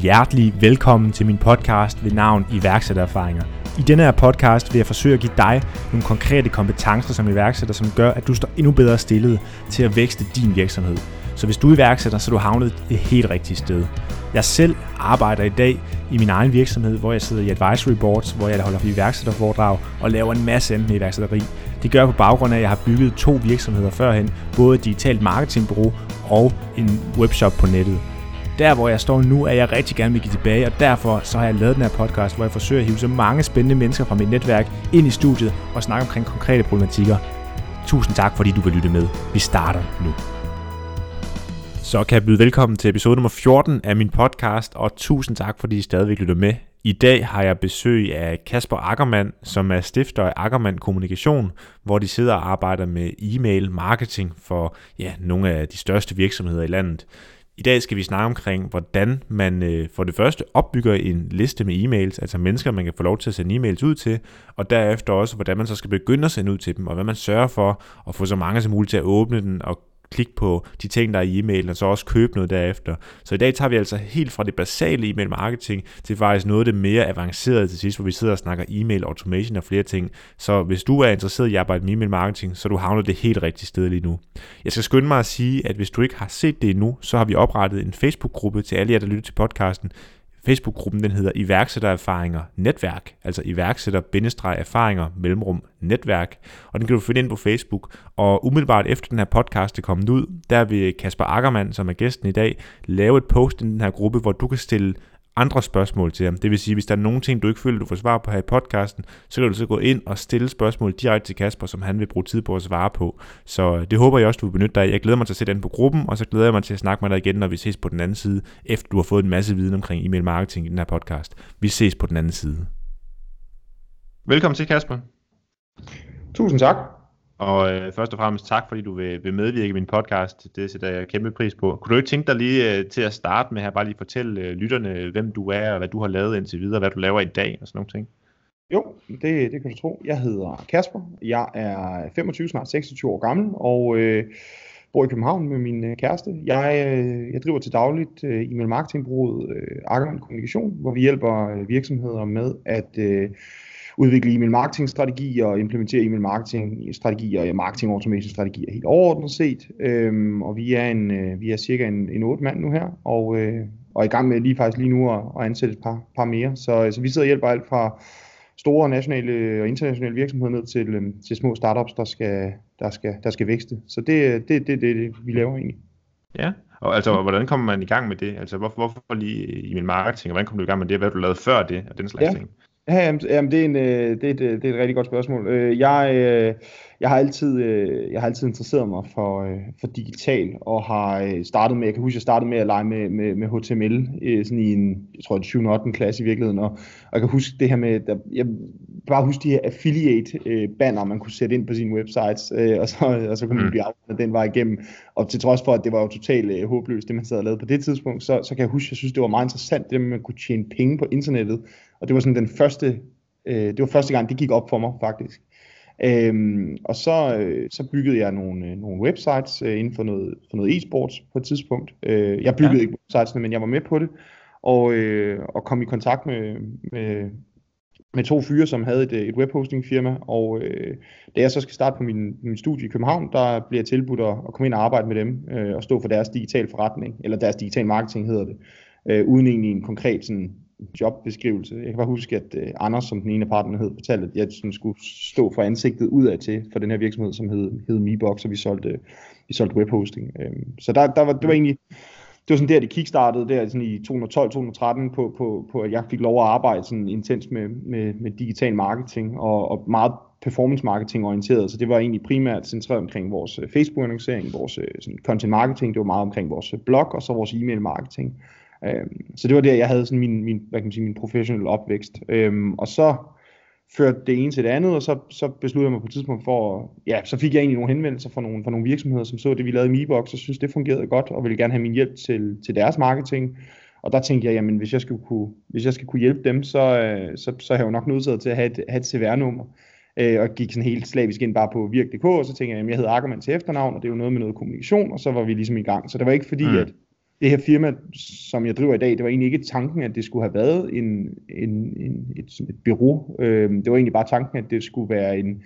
Hjertelig velkommen til min podcast ved navn iværksættererfaringer. I denne her podcast vil jeg forsøge at give dig nogle konkrete kompetencer som iværksætter, som gør, at du står endnu bedre stillet til at vækste din virksomhed. Så hvis du er iværksætter, så er du havnet det helt rigtige sted. Jeg selv arbejder i dag i min egen virksomhed, hvor jeg sidder i advisory boards, hvor jeg holder iværksætterforedrag og laver en masse andet med iværksætteri. Det gør jeg på baggrund af, at jeg har bygget to virksomheder førhen, både et digitalt marketingbureau og en webshop på nettet. Der hvor jeg står nu, er jeg rigtig gerne vil give tilbage, og derfor så har jeg lavet den her podcast, hvor jeg forsøger at hive så mange spændende mennesker fra mit netværk ind i studiet og snakke omkring konkrete problematikker. Tusind tak, fordi du vil lytte med. Vi starter nu. Så kan jeg byde velkommen til episode nummer 14 af min podcast, og tusind tak, fordi I stadigvæk lytter med. I dag har jeg besøg af Kasper Ackermann, som er stifter af Ackermann Kommunikation, hvor de sidder og arbejder med e-mail marketing for ja, nogle af de største virksomheder i landet. I dag skal vi snakke omkring, hvordan man øh, for det første opbygger en liste med e-mails, altså mennesker, man kan få lov til at sende e-mails ud til, og derefter også, hvordan man så skal begynde at sende ud til dem, og hvad man sørger for at få så mange som muligt til at åbne den og klikke på de ting, der er i e-mailen, og så også købe noget derefter. Så i dag tager vi altså helt fra det basale e-mail marketing til faktisk noget af det mere avancerede til sidst, hvor vi sidder og snakker e-mail automation og flere ting. Så hvis du er interesseret i at arbejde med e-mail marketing, så du havner det helt rigtige sted lige nu. Jeg skal skynde mig at sige, at hvis du ikke har set det endnu, så har vi oprettet en Facebook-gruppe til alle jer, der lytter til podcasten, Facebook-gruppen den hedder iværksættererfaringer netværk, altså iværksætter-erfaringer mellemrum netværk, og den kan du finde ind på Facebook. Og umiddelbart efter den her podcast er kommet ud, der vil Kasper Ackermann, som er gæsten i dag, lave et post i den her gruppe, hvor du kan stille andre spørgsmål til ham. Det vil sige, hvis der er nogle ting, du ikke føler, du får svar på her i podcasten, så kan du så gå ind og stille spørgsmål direkte til Kasper, som han vil bruge tid på at svare på. Så det håber jeg også, du vil benytte dig af. Jeg glæder mig til at se den på gruppen, og så glæder jeg mig til at snakke med dig igen, når vi ses på den anden side, efter du har fået en masse viden omkring e-mail marketing i den her podcast. Vi ses på den anden side. Velkommen til, Kasper. Tusind tak. Og øh, først og fremmest tak, fordi du vil, vil medvirke i min podcast. Det sætter jeg kæmpe pris på. Kunne du ikke tænke dig lige øh, til at starte med her, bare lige fortælle øh, lytterne, hvem du er, og hvad du har lavet indtil videre, hvad du laver i dag og sådan nogle ting? Jo, det, det kan du tro. Jeg hedder Kasper. Jeg er 25, snart 26 år gammel, og øh, bor i København med min øh, kæreste. Jeg, øh, jeg driver til dagligt øh, e-mail marketingbureauet øh, Ackermann Kommunikation, hvor vi hjælper øh, virksomheder med at... Øh, udvikle e-mail marketing strategier og implementere e-mail marketing strategier og marketing automation strategier helt overordnet set. Øhm, og vi er en øh, vi er cirka en, en 8 mand nu her og øh, og er i gang med lige faktisk lige nu at, at ansætte et par, par mere. Så, så vi sidder og hjælper alt fra store nationale og internationale virksomheder ned til, øhm, til små startups, der skal, der skal, der skal vækste. Så det det, det, det, det, vi laver egentlig. Ja, og altså, hvordan kommer man i gang med det? Altså, hvorfor, hvorfor lige e-mail marketing, og hvordan kom du i gang med det? Hvad du lavet før det, og den slags ja. ting? Ja, jamen, det, er en, øh, det, er et, øh, det er et rigtig godt spørgsmål. Øh, jeg, jeg, har altid, jeg har altid interesseret mig for, for digital, og har startet med, jeg kan huske, jeg startede med at lege med, med, med HTML, sådan i en, jeg tror, 7. 8. klasse i virkeligheden, og, og jeg kan huske det her med, der, jeg bare huske de her affiliate-banner, man kunne sætte ind på sine websites, og, så, og så kunne man mm. blive afvendt den vej igennem, og til trods for, at det var jo totalt håbløst, det man sad og lavede på det tidspunkt, så, så kan jeg huske, jeg synes, det var meget interessant, det med, at man kunne tjene penge på internettet, og det var sådan den første, øh, det var første gang, det gik op for mig faktisk. Øhm, og så, øh, så byggede jeg nogle, øh, nogle websites øh, inden for noget, for noget e-sports på et tidspunkt. Øh, jeg byggede ja. ikke websites, men jeg var med på det, og, øh, og kom i kontakt med, med, med to fyre, som havde et, et webhosting firma, og øh, da jeg så skal starte på min, min studie i København, der bliver jeg tilbudt at, at komme ind og arbejde med dem, øh, og stå for deres digital forretning, eller deres digital marketing hedder det, øh, uden egentlig en konkret sådan, jobbeskrivelse. Jeg kan bare huske, at øh, Anders, som den ene af partnerne hed, fortalte, at jeg sådan, skulle stå for ansigtet udad til for den her virksomhed, som hed, hed Mebox, og vi solgte, vi solgte webhosting. Øhm, så der, der var, det var egentlig, det var sådan der, det kickstartede der sådan i 2012-2013 på, på, på, at jeg fik lov at arbejde sådan intens med, med, med digital marketing og, og meget performance marketing orienteret, så det var egentlig primært centreret omkring vores øh, Facebook-annoncering, vores øh, sådan content marketing, det var meget omkring vores blog, og så vores e-mail marketing. Øhm, så det var der, jeg havde sådan min, min, hvad kan man sige, min professionelle opvækst. Øhm, og så førte det ene til det andet, og så, så besluttede jeg mig på et tidspunkt for, ja, så fik jeg egentlig nogle henvendelser fra nogle, fra nogle virksomheder, som så det, vi lavede i Mebox, og synes det fungerede godt, og ville gerne have min hjælp til, til deres marketing. Og der tænkte jeg, jamen hvis jeg skal kunne, hvis jeg skal kunne hjælpe dem, så, øh, så, så er jeg jo nok nødt til at have et, have et CVR-nummer. Øh, og gik sådan helt slavisk ind bare på virk.dk, og så tænkte jeg, jamen jeg hedder Ackermann til efternavn, og det er jo noget med noget kommunikation, og så var vi ligesom i gang. Så det var ikke fordi, mm. at det her firma, som jeg driver i dag, det var egentlig ikke tanken, at det skulle have været en, en, en, et, et bureau. Øh, det var egentlig bare tanken, at det skulle være en,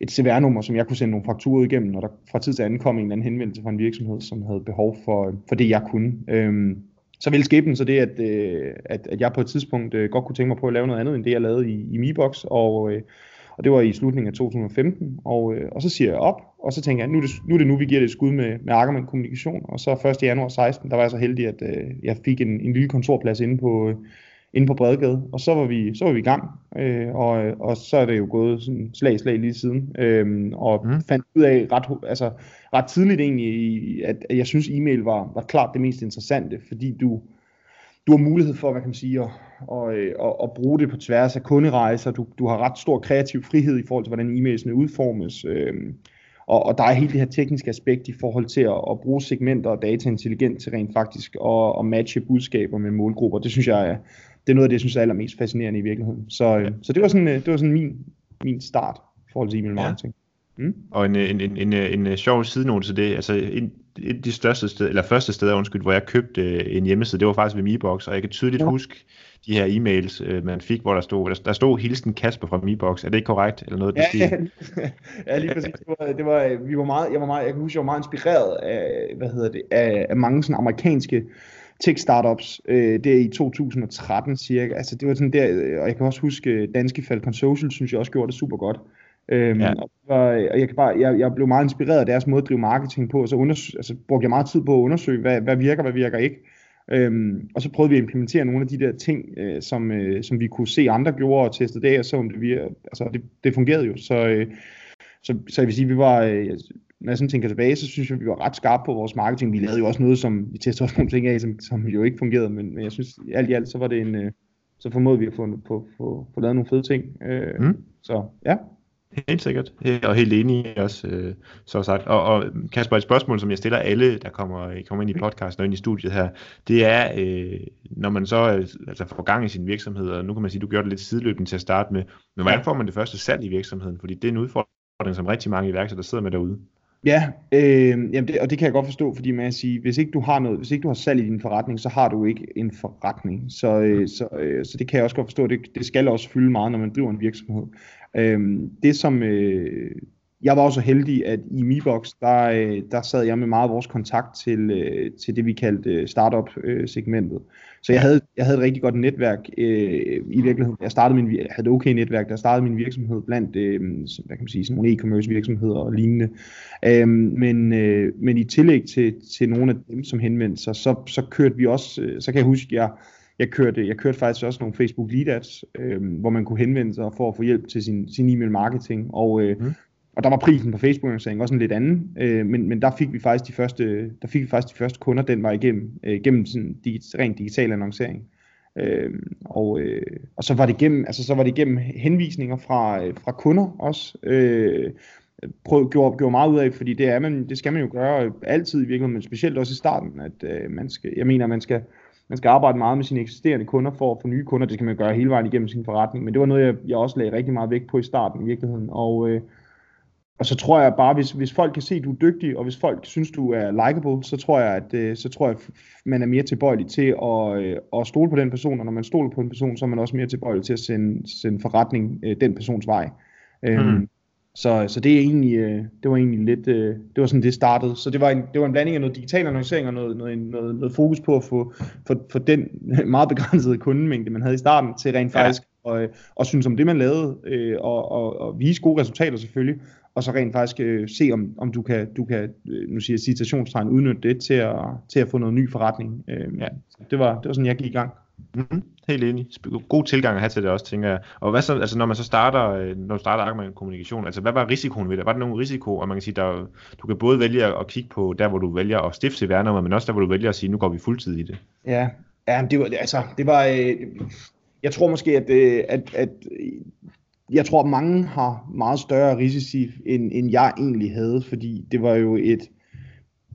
et CVR-nummer, som jeg kunne sende nogle fakturer igennem, når der fra tid til anden kom en eller anden henvendelse fra en virksomhed, som havde behov for, for det, jeg kunne. Øh, så ville skæbnen så det, at, øh, at, at jeg på et tidspunkt øh, godt kunne tænke mig på at lave noget andet, end det, jeg lavede i, i MiBox, og, øh, og det var i slutningen af 2015, og, øh, og så siger jeg op, og så tænker jeg, nu er det nu, er det nu vi giver det et skud med, med Ackermann Kommunikation, og så 1. januar 16, der var jeg så heldig, at øh, jeg fik en, en lille kontorplads inde på, øh, inde på Bredegade, og så var vi, så var vi i gang, øh, og, og så er det jo gået sådan slag slag lige siden, øh, og mm. fandt ud af ret, altså, ret tidligt egentlig, at, at jeg synes e-mail var, var klart det mest interessante, fordi du, du har mulighed for, hvad kan man sige, at, at, at, at bruge det på tværs af kunderejser. Du, du har ret stor kreativ frihed i forhold til, hvordan e-mailsene udformes. Øh, og, og der er hele det her tekniske aspekt i forhold til at, at bruge segmenter og data intelligent til rent faktisk at, at matche budskaber med målgrupper. Det synes jeg er, det er noget af det, jeg synes er allermest fascinerende i virkeligheden. Så, øh, så det var sådan, øh, det var sådan min, min start i forhold til e-mail marketing. Ja. Mm? Og en, en, en, en, en, en sjov sidenote til det, altså en, et af de største steder, eller første steder, undskyld, hvor jeg købte øh, en hjemmeside, det var faktisk ved Mibox, og jeg kan tydeligt ja. huske de her e-mails, øh, man fik, hvor der stod, der, der stod hilsen Kasper fra Mibox. Er det ikke korrekt? Eller noget, ja, ja, ja, lige præcis. Det var, det var, vi var meget, jeg var meget, jeg kan huske, jeg var meget inspireret af, hvad hedder det, af, af mange sådan amerikanske tech-startups, øh, der i 2013 cirka. Altså det var sådan der, og jeg kan også huske, Danske Falcon Social, synes jeg også gjorde det super godt. Øhm, ja. og, og jeg, kan bare, jeg, jeg blev meget inspireret af deres måde at drive marketing på, og så undersø- altså, brugte jeg meget tid på at undersøge, hvad, hvad virker, hvad virker ikke. Øhm, og så prøvede vi at implementere nogle af de der ting, øh, som, øh, som vi kunne se andre gjorde og testede det, og så om det virker. Altså det, det fungerede jo. Så, øh, så, så jeg vil sige, vi var, øh, når jeg sådan tænker tilbage, så synes jeg, vi var ret skarpe på vores marketing. Vi lavede jo også noget, som vi testede også nogle ting af, som, som jo ikke fungerede, men, men jeg synes, alt i alt, så var det en, øh, så formåede vi at få, få, få, få lavet nogle fede ting. Øh, mm. Så ja. Helt sikkert, og helt enig også, øh, så sagt. Og, og Kasper, et spørgsmål, som jeg stiller alle, der kommer, kommer ind i podcasten og ind i studiet her, det er, øh, når man så altså får gang i sin virksomhed, og nu kan man sige, du gjorde det lidt sideløbende til at starte med, men hvordan får man det første salg i virksomheden? Fordi det er en udfordring, som rigtig mange iværksættere sidder med derude. Ja, øh, jamen det, og det kan jeg godt forstå, fordi man siger, hvis ikke du har noget, hvis ikke du har salg i din forretning, så har du ikke en forretning. Så, øh, så, øh, så det kan jeg også godt forstå, det, det skal også fylde meget, når man driver en virksomhed. Øh, det som, øh, jeg var også heldig, at i MiBox, der, øh, der sad jeg med meget af vores kontakt til, øh, til det, vi kaldte øh, startup-segmentet. Øh, så jeg havde, jeg havde et rigtig godt netværk øh, i virkeligheden. Jeg startede min, jeg havde et okay netværk, der startede min virksomhed blandt øh, hvad kan man sige, sådan nogle e-commerce virksomheder og lignende. Øh, men, øh, men i tillæg til, til nogle af dem, som henvendte sig, så, så kørte vi også, øh, så kan jeg huske, jeg, jeg kørte, jeg kørte faktisk også nogle Facebook lead ads, øh, hvor man kunne henvende sig for at få hjælp til sin, sin e-mail marketing. Og, øh, mm. og der var prisen på Facebook annoncering også en lidt anden, øh, men, men der fik vi faktisk de første, der fik vi faktisk de første kunder den var igennem, øh, gennem sådan digit, rent digital annoncering. Øh, og, øh, og så var det gennem, altså så var det gennem henvisninger fra, øh, fra kunder også. Øh, prøv, gjorde, gjorde meget ud af, fordi det, er man, det skal man jo gøre altid i virkeligheden, men specielt også i starten, at øh, man skal, jeg mener, man skal, man skal arbejde meget med sine eksisterende kunder for at få nye kunder. Det kan man gøre hele vejen igennem sin forretning. Men det var noget, jeg, jeg også lagde rigtig meget vægt på i starten i virkeligheden. Og, øh, og så tror jeg bare, hvis, hvis folk kan se, at du er dygtig, og hvis folk synes, du er likable, så tror jeg, at øh, så tror jeg, man er mere tilbøjelig til at, øh, at stole på den person. Og når man stoler på en person, så er man også mere tilbøjelig til at sende, sende forretning øh, den persons vej. Øh, mm. Så, så det, er egentlig, øh, det var egentlig lidt, øh, det var sådan det startede. Så det var en, det var en blanding af noget digital annoncering og noget, noget, noget, noget fokus på at få for, for den meget begrænsede kundemængde, man havde i starten, til rent faktisk ja. og, og synes om det, man lavede, øh, og, og, og vise gode resultater selvfølgelig, og så rent faktisk øh, se, om, om du kan, du kan nu siger jeg citationstegn, udnytte det til at, til at få noget ny forretning. Øh, ja. det, var, det var sådan, jeg gik i gang. Mm-hmm. Helt enig. God tilgang at have til det også, tænker jeg. Og hvad så, altså når man så starter, øh, når du starter med kommunikation, altså hvad var risikoen ved det? Var der nogen risiko, og man kan sige, der, du kan både vælge at kigge på der, hvor du vælger at stifte værnummer, men også der, hvor du vælger at sige, nu går vi fuldtid i det. Ja, ja det var, altså, det var, øh, jeg tror måske, at, øh, at, at jeg tror, at mange har meget større risici, end, end jeg egentlig havde, fordi det var jo et,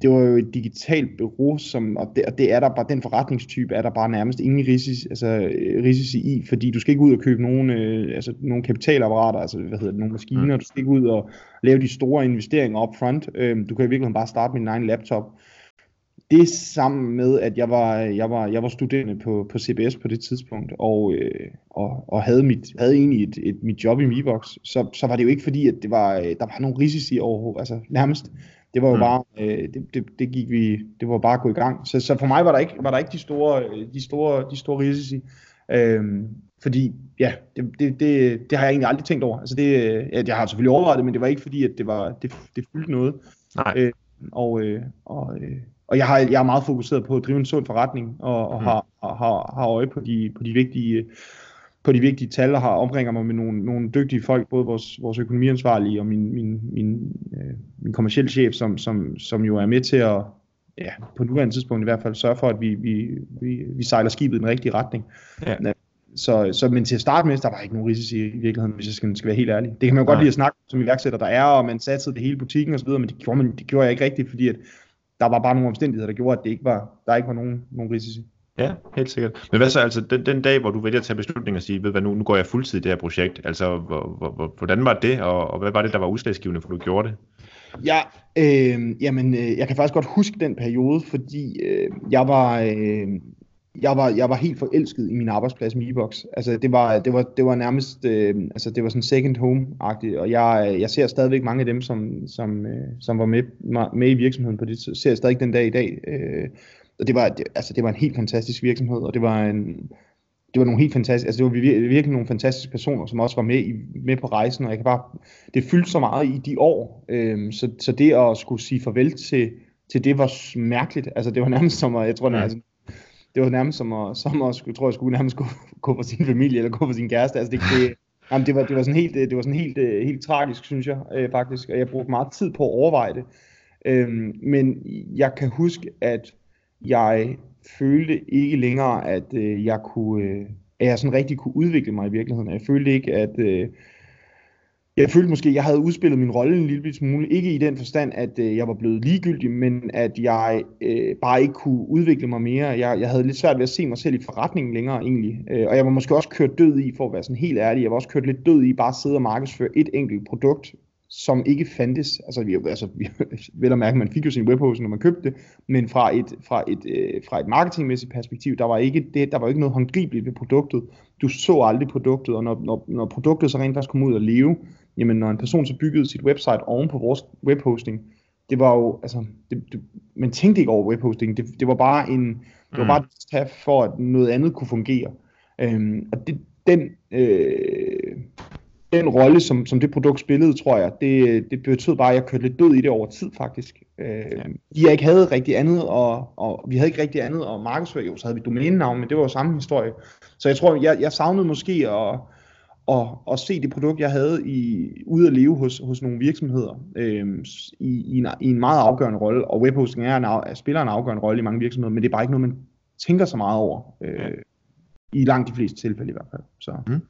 det var jo et digitalt bureau, som, og, det, og det er der bare, den forretningstype er der bare nærmest ingen risici, altså, risici i, fordi du skal ikke ud og købe nogle, øh, altså, nogle kapitalapparater, altså hvad hedder det, nogle maskiner, mm. du skal ikke ud og lave de store investeringer up front, øh, du kan i virkeligheden bare starte med din egen laptop. Det sammen med, at jeg var, jeg var, jeg var studerende på, på CBS på det tidspunkt, og, øh, og, og havde, mit, havde egentlig et, et, mit job i Mibox, så, så var det jo ikke fordi, at det var, øh, der var nogle risici over, altså nærmest. Det var jo mm. bare, øh, det, det, det, gik vi, det var bare at gå i gang. Så, så for mig var der ikke, var der ikke de store, de store, de store risici. Øhm, fordi, ja, det, det, det, det har jeg egentlig aldrig tænkt over. Altså det, jeg har selvfølgelig overvejet det, men det var ikke fordi, at det, var, det, det fyldte noget. Nej. Øh, og, øh, og, øh, og jeg, har, jeg er meget fokuseret på at drive en sund forretning, og, og mm. har, har, har øje på de, på de vigtige på de vigtige tal, og har omringer mig med nogle, nogle dygtige folk, både vores, vores økonomiansvarlige og min, min, min, øh, min kommersielle chef, som, som, som jo er med til at, ja, på nuværende tidspunkt i hvert fald, sørge for, at vi, vi, vi, vi sejler skibet i den rigtige retning. Ja. Så, så, men til at starte med, der var ikke nogen risici i virkeligheden, hvis jeg skal, skal være helt ærlig. Det kan man jo godt lide at snakke som iværksætter, der er, og man satte det hele butikken osv., men det gjorde, man, det gjorde jeg ikke rigtigt, fordi at der var bare nogle omstændigheder, der gjorde, at det ikke var, der ikke var nogen, nogen risici. Ja, helt sikkert. Men hvad så altså, den, den dag, hvor du vælger at tage beslutning og sige, ved hvad, nu, nu går jeg fuldtid i det her projekt, altså, hvor, hvor, hvordan var det, og, og hvad var det, der var udslagsgivende, for du gjorde det? Ja, øh, jamen, øh, jeg kan faktisk godt huske den periode, fordi øh, jeg var, øh, jeg var, jeg var helt forelsket i min arbejdsplads med e-box. Altså, det var, det var, det var nærmest, øh, altså, det var sådan second home-agtigt, og jeg, jeg ser stadigvæk mange af dem, som, som, øh, som var med, med i virksomheden på det, ser jeg stadig den dag i dag. Øh, og det var, det, altså, det var en helt fantastisk virksomhed, og det var en, det var nogle helt fantastiske, altså det var virkelig, virkelig nogle fantastiske personer, som også var med, i, med på rejsen, og jeg kan bare, det fyldte så meget i de år, øh, så, så det at skulle sige farvel til, til det var mærkeligt, altså det var nærmest som at, jeg tror, ja. altså, det var nærmest som at, som at skulle, tror jeg skulle nærmest gå, gå for sin familie eller gå for sin kæreste. Altså det, det, jamen det, var, det var sådan helt, det var sådan helt, øh, helt, tragisk, synes jeg øh, faktisk, og jeg brugte meget tid på at overveje det. Øhm, men jeg kan huske, at jeg følte ikke længere, at øh, jeg kunne, øh, at jeg sådan rigtig kunne udvikle mig i virkeligheden. Jeg følte ikke, at øh, jeg følte måske, at jeg havde udspillet min rolle en lille smule. Ikke i den forstand, at øh, jeg var blevet ligegyldig, men at jeg øh, bare ikke kunne udvikle mig mere. Jeg, jeg havde lidt svært ved at se mig selv i forretningen længere egentlig. Øh, og jeg var måske også kørt død i, for at være sådan helt ærlig. Jeg var også kørt lidt død i bare at sidde og markedsføre et enkelt produkt, som ikke fandtes. Altså, vi, altså vi, vel at mærke, man fik jo sin webhose, når man købte det, men fra et, fra et, øh, fra et marketingmæssigt perspektiv, der var ikke, det, der var ikke noget håndgribeligt ved produktet. Du så aldrig produktet, og når, når, når produktet så rent faktisk kom ud og leve, jamen når en person så byggede sit website oven på vores webhosting, det var jo, altså, det, det, man tænkte ikke over webhosting, det, det var bare en, det var mm. bare et for, at noget andet kunne fungere. Øhm, og det, den, øh, den rolle, som, som det produkt spillede, tror jeg, det, det betød bare, at jeg kørte lidt død i det over tid faktisk. Øh, ja. Jeg ikke havde rigtig andet, og, og vi havde ikke rigtig andet at markedsføre. Jo, så havde vi domænenavn, men det var jo samme historie. Så jeg tror, jeg, jeg savnede måske at, at, at se det produkt, jeg havde i, ude at leve hos, hos nogle virksomheder øh, i, i, en, i en meget afgørende rolle. Og webhosting er en, af, spiller en afgørende rolle i mange virksomheder, men det er bare ikke noget, man tænker så meget over. Øh, I langt de fleste tilfælde i hvert fald. Så. Mm.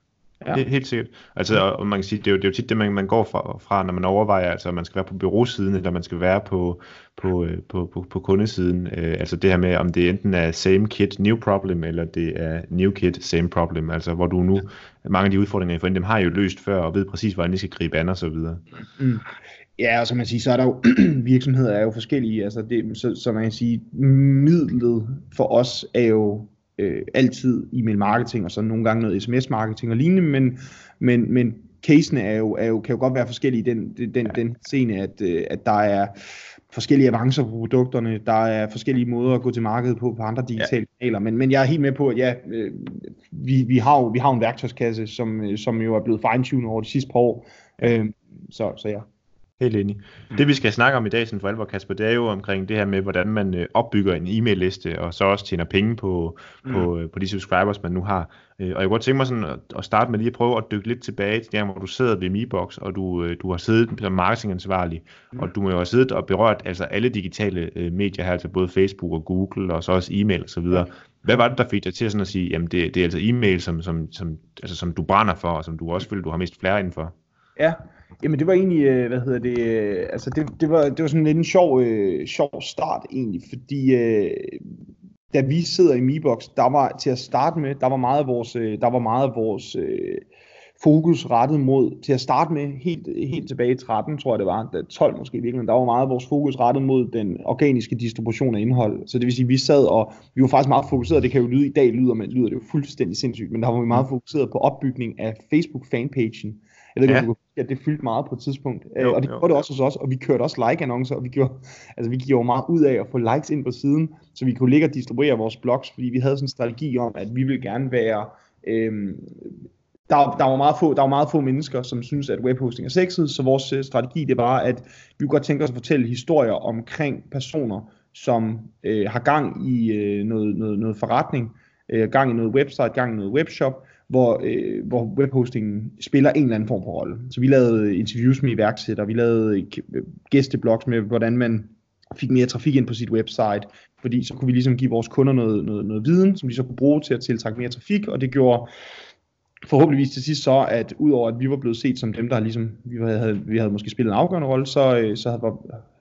Ja. Er helt sikkert. Altså, og man kan sige, det er jo, det er jo tit det, man, man går fra, fra, når man overvejer, altså, man skal være på byråsiden, eller man skal være på, på, øh, på, på, på kundesiden. Øh, altså det her med, om det enten er same kit, new problem, eller det er new kit, same problem. Altså hvor du nu, mange af de udfordringer, for dem har jo løst før, og ved præcis, hvordan de skal gribe an og så videre. Mm. Ja, og som man siger, så er der jo, virksomheder er jo forskellige, altså det, så, så man kan sige, midlet for os er jo øh, altid e-mail marketing, og så nogle gange noget sms marketing og lignende, men, men, men casene er jo, er jo, kan jo godt være forskellige i den, den, den scene, at, øh, at der er forskellige avancer på produkterne, der er forskellige måder at gå til markedet på på andre digitale ja. kanaler, men, men jeg er helt med på, at ja, øh, vi, vi, har jo, vi har en værktøjskasse, som, øh, som jo er blevet fine-tunet over de sidste par år, øh, så, så ja. Helt enig. Mm. Det vi skal snakke om i dag, sådan for alvor, Kasper, det er jo omkring det her med, hvordan man øh, opbygger en e-mail-liste, og så også tjener penge på, mm. på, øh, på de subscribers, man nu har. Øh, og jeg kunne godt tænke mig sådan at, at starte med lige at prøve at dykke lidt tilbage til der, hvor du sidder ved MeBox, og du, du har siddet som marketingansvarlig, mm. og du må jo have siddet og berørt altså alle digitale medier her, altså både Facebook og Google, og så også e-mail og så videre. Hvad var det, der fik dig til sådan at sige, jamen det, det er altså e-mail, som, som, som, altså, som du brænder for, og som du også føler, du har mest flere indenfor? Ja, Jamen det var egentlig, øh, hvad hedder det, øh, altså det, det, var, det var sådan lidt en sjov, øh, sjov start egentlig, fordi øh, da vi sidder i Mibox, der var til at starte med, der var meget af vores, øh, der var meget af vores øh, fokus rettet mod, til at starte med, helt, helt tilbage i 13, tror jeg det var, 12 måske virkelig, der var meget vores fokus rettet mod den organiske distribution af indhold. Så det vil sige, at vi sad og, vi var faktisk meget fokuseret, det kan jo lyde i dag, lyder, men lyder det jo fuldstændig sindssygt, men der var vi meget fokuseret på opbygning af Facebook fanpagen. Jeg ved ikke, ja. om at det fyldte meget på et tidspunkt. Jo, og det gjorde det også hos os, og vi kørte også like-annoncer, og vi gjorde, altså vi gjorde meget ud af at få likes ind på siden, så vi kunne ligge og distribuere vores blogs, fordi vi havde sådan en strategi om, at vi ville gerne være øhm, der, der, var meget få, der var meget få mennesker, som synes, at webhosting er sexet, så vores øh, strategi det var, at vi kunne godt tænke os at fortælle historier omkring personer, som øh, har gang i øh, noget, noget, noget forretning, øh, gang i noget website, gang i noget webshop, hvor, øh, hvor webhostingen spiller en eller anden form for rolle. Så vi lavede interviews med iværksættere, vi lavede øh, gæsteblogs med, hvordan man fik mere trafik ind på sit website, fordi så kunne vi ligesom give vores kunder noget, noget, noget viden, som de så kunne bruge til at tiltrække mere trafik, og det gjorde forhåbentligvis til sidst så, at udover at vi var blevet set som dem, der ligesom, vi havde, vi havde måske spillet en afgørende rolle, så, øh, så havde,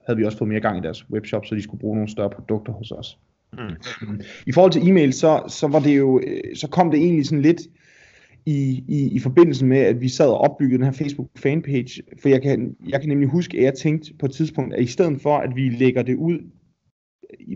havde vi også fået mere gang i deres webshop, så de skulle bruge nogle større produkter hos os. Mm. I forhold til e-mail, så, så var det jo, øh, så kom det egentlig sådan lidt i, i, i forbindelse med, at vi sad og opbyggede den her Facebook fanpage, for jeg kan, jeg kan nemlig huske, at jeg tænkte på et tidspunkt, at i stedet for, at vi lægger det ud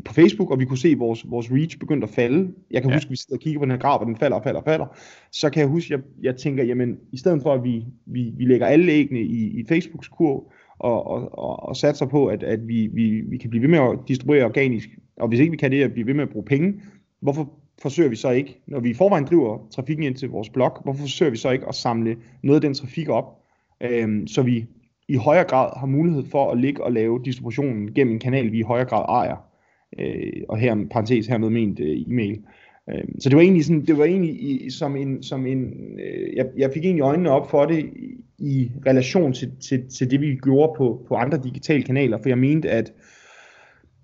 på Facebook, og vi kunne se, at vores, vores reach begyndte at falde. Jeg kan ja. huske, at vi sidder og kigger på den her graf, og den falder og falder og falder. Så kan jeg huske, at jeg, jeg tænker, jamen, i stedet for, at vi, vi, vi lægger alle æggene i, i Facebooks kurv, og, og, og, og satser på, at, at vi, vi, vi kan blive ved med at distribuere organisk, og hvis ikke vi kan det, at blive ved med at bruge penge, hvorfor forsøger vi så ikke, når vi i forvejen driver trafikken ind til vores blog, hvorfor forsøger vi så ikke at samle noget af den trafik op, øh, så vi i højere grad har mulighed for at ligge og lave distributionen gennem en kanal, vi i højere grad ejer øh, og her parentes hermed ment øh, e-mail. Øh, så det var egentlig sådan, det var egentlig i, som en, som en øh, jeg, jeg fik egentlig øjnene op for det i, i relation til, til, til det vi gjorde på, på andre digitale kanaler, for jeg mente at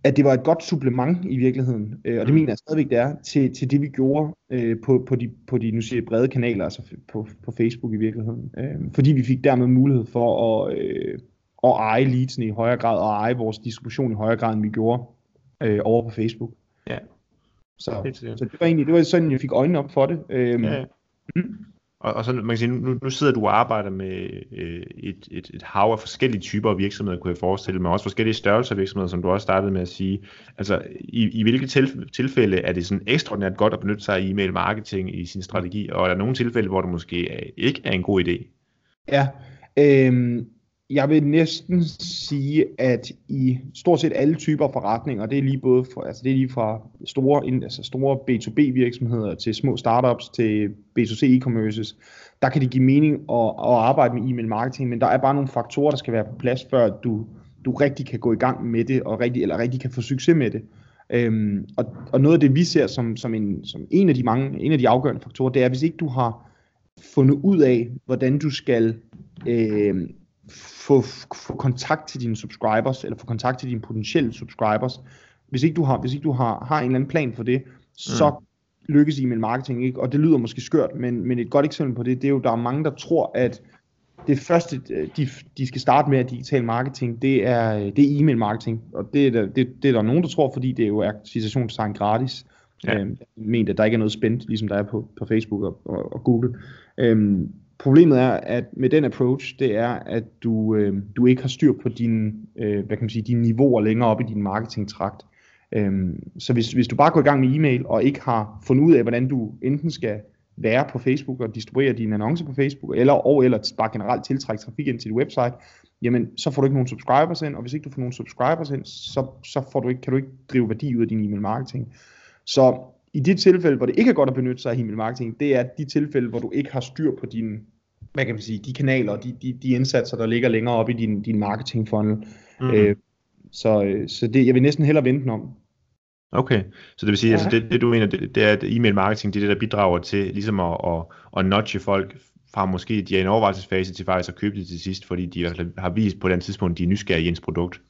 at det var et godt supplement i virkeligheden, øh, og det mm. mener jeg stadigvæk det er, til, til det vi gjorde øh, på, på, de, på de nu siger, brede kanaler, altså på, på Facebook i virkeligheden. Øh, fordi vi fik dermed mulighed for at, øh, at eje leadsene i højere grad, og eje vores distribution i højere grad, end vi gjorde øh, over på Facebook. Ja. Så, så det var egentlig det var sådan, jeg fik øjnene op for det. Øhm, ja. Mm. Og, og så man kan sige, nu, nu sidder du og arbejder med øh, et, et, et hav af forskellige typer af virksomheder, kunne jeg forestille mig, også forskellige størrelser af virksomheder, som du også startede med at sige. Altså, i, i hvilke tilf- tilfælde er det sådan ekstraordinært godt at benytte sig af e-mail marketing i sin strategi, og er der nogle tilfælde, hvor det måske er, ikke er en god idé? Ja, øhm, jeg vil næsten sige, at i stort set alle typer forretninger, det er lige både for, altså det er lige fra store, altså store B2B virksomheder til små startups til B2C e-commerces, der kan det give mening at, at arbejde med e-mail marketing, men der er bare nogle faktorer, der skal være på plads, før du, du rigtig kan gå i gang med det, og rigtig, eller rigtig kan få succes med det. Øhm, og, og noget af det, vi ser som, som, en, som en af de mange, en af de afgørende faktorer, det er, hvis ikke du har fundet ud af, hvordan du skal øh, få, få kontakt til dine subscribers, eller få kontakt til dine potentielle subscribers. Hvis ikke du har, hvis ikke du har, har en eller anden plan for det, så mm. lykkes e-mail marketing ikke, og det lyder måske skørt, men, men et godt eksempel på det, det er jo, der er mange, der tror, at det første, de, de skal starte med af digital marketing, det er, det er e-mail marketing, og det er, der, det, det er der nogen, der tror, fordi det jo er citationstegn gratis. Ja. Øhm, ment, at der ikke er noget spændt, ligesom der er på, på Facebook og, og, og Google. Øhm, Problemet er, at med den approach, det er, at du, øh, du ikke har styr på dine, øh, hvad kan man sige, dine niveauer længere op i din marketingtrakt. Øhm, så hvis, hvis du bare går i gang med e-mail, og ikke har fundet ud af, hvordan du enten skal være på Facebook og distribuere dine annoncer på Facebook, eller, og eller bare generelt tiltrække trafik ind til dit website, jamen så får du ikke nogen subscribers ind, og hvis ikke du får nogen subscribers ind, så, så får du ikke, kan du ikke drive værdi ud af din e-mail marketing. Så i de tilfælde, hvor det ikke er godt at benytte sig af e-mail marketing, det er de tilfælde, hvor du ikke har styr på dine, hvad kan man sige, de kanaler, de, de, de indsatser, der ligger længere op i din, din marketing funnel. Mm. Øh, så så det, jeg vil næsten hellere vente om. Okay, så det vil sige, ja. altså det, det du mener, det, det er, at e-mail marketing, det er det, der bidrager til ligesom at, at, at nudge folk fra måske, de er i en overvejelsesfase til faktisk at købe det til sidst, fordi de har vist på den tidspunkt, de er nysgerrige i ens produkt.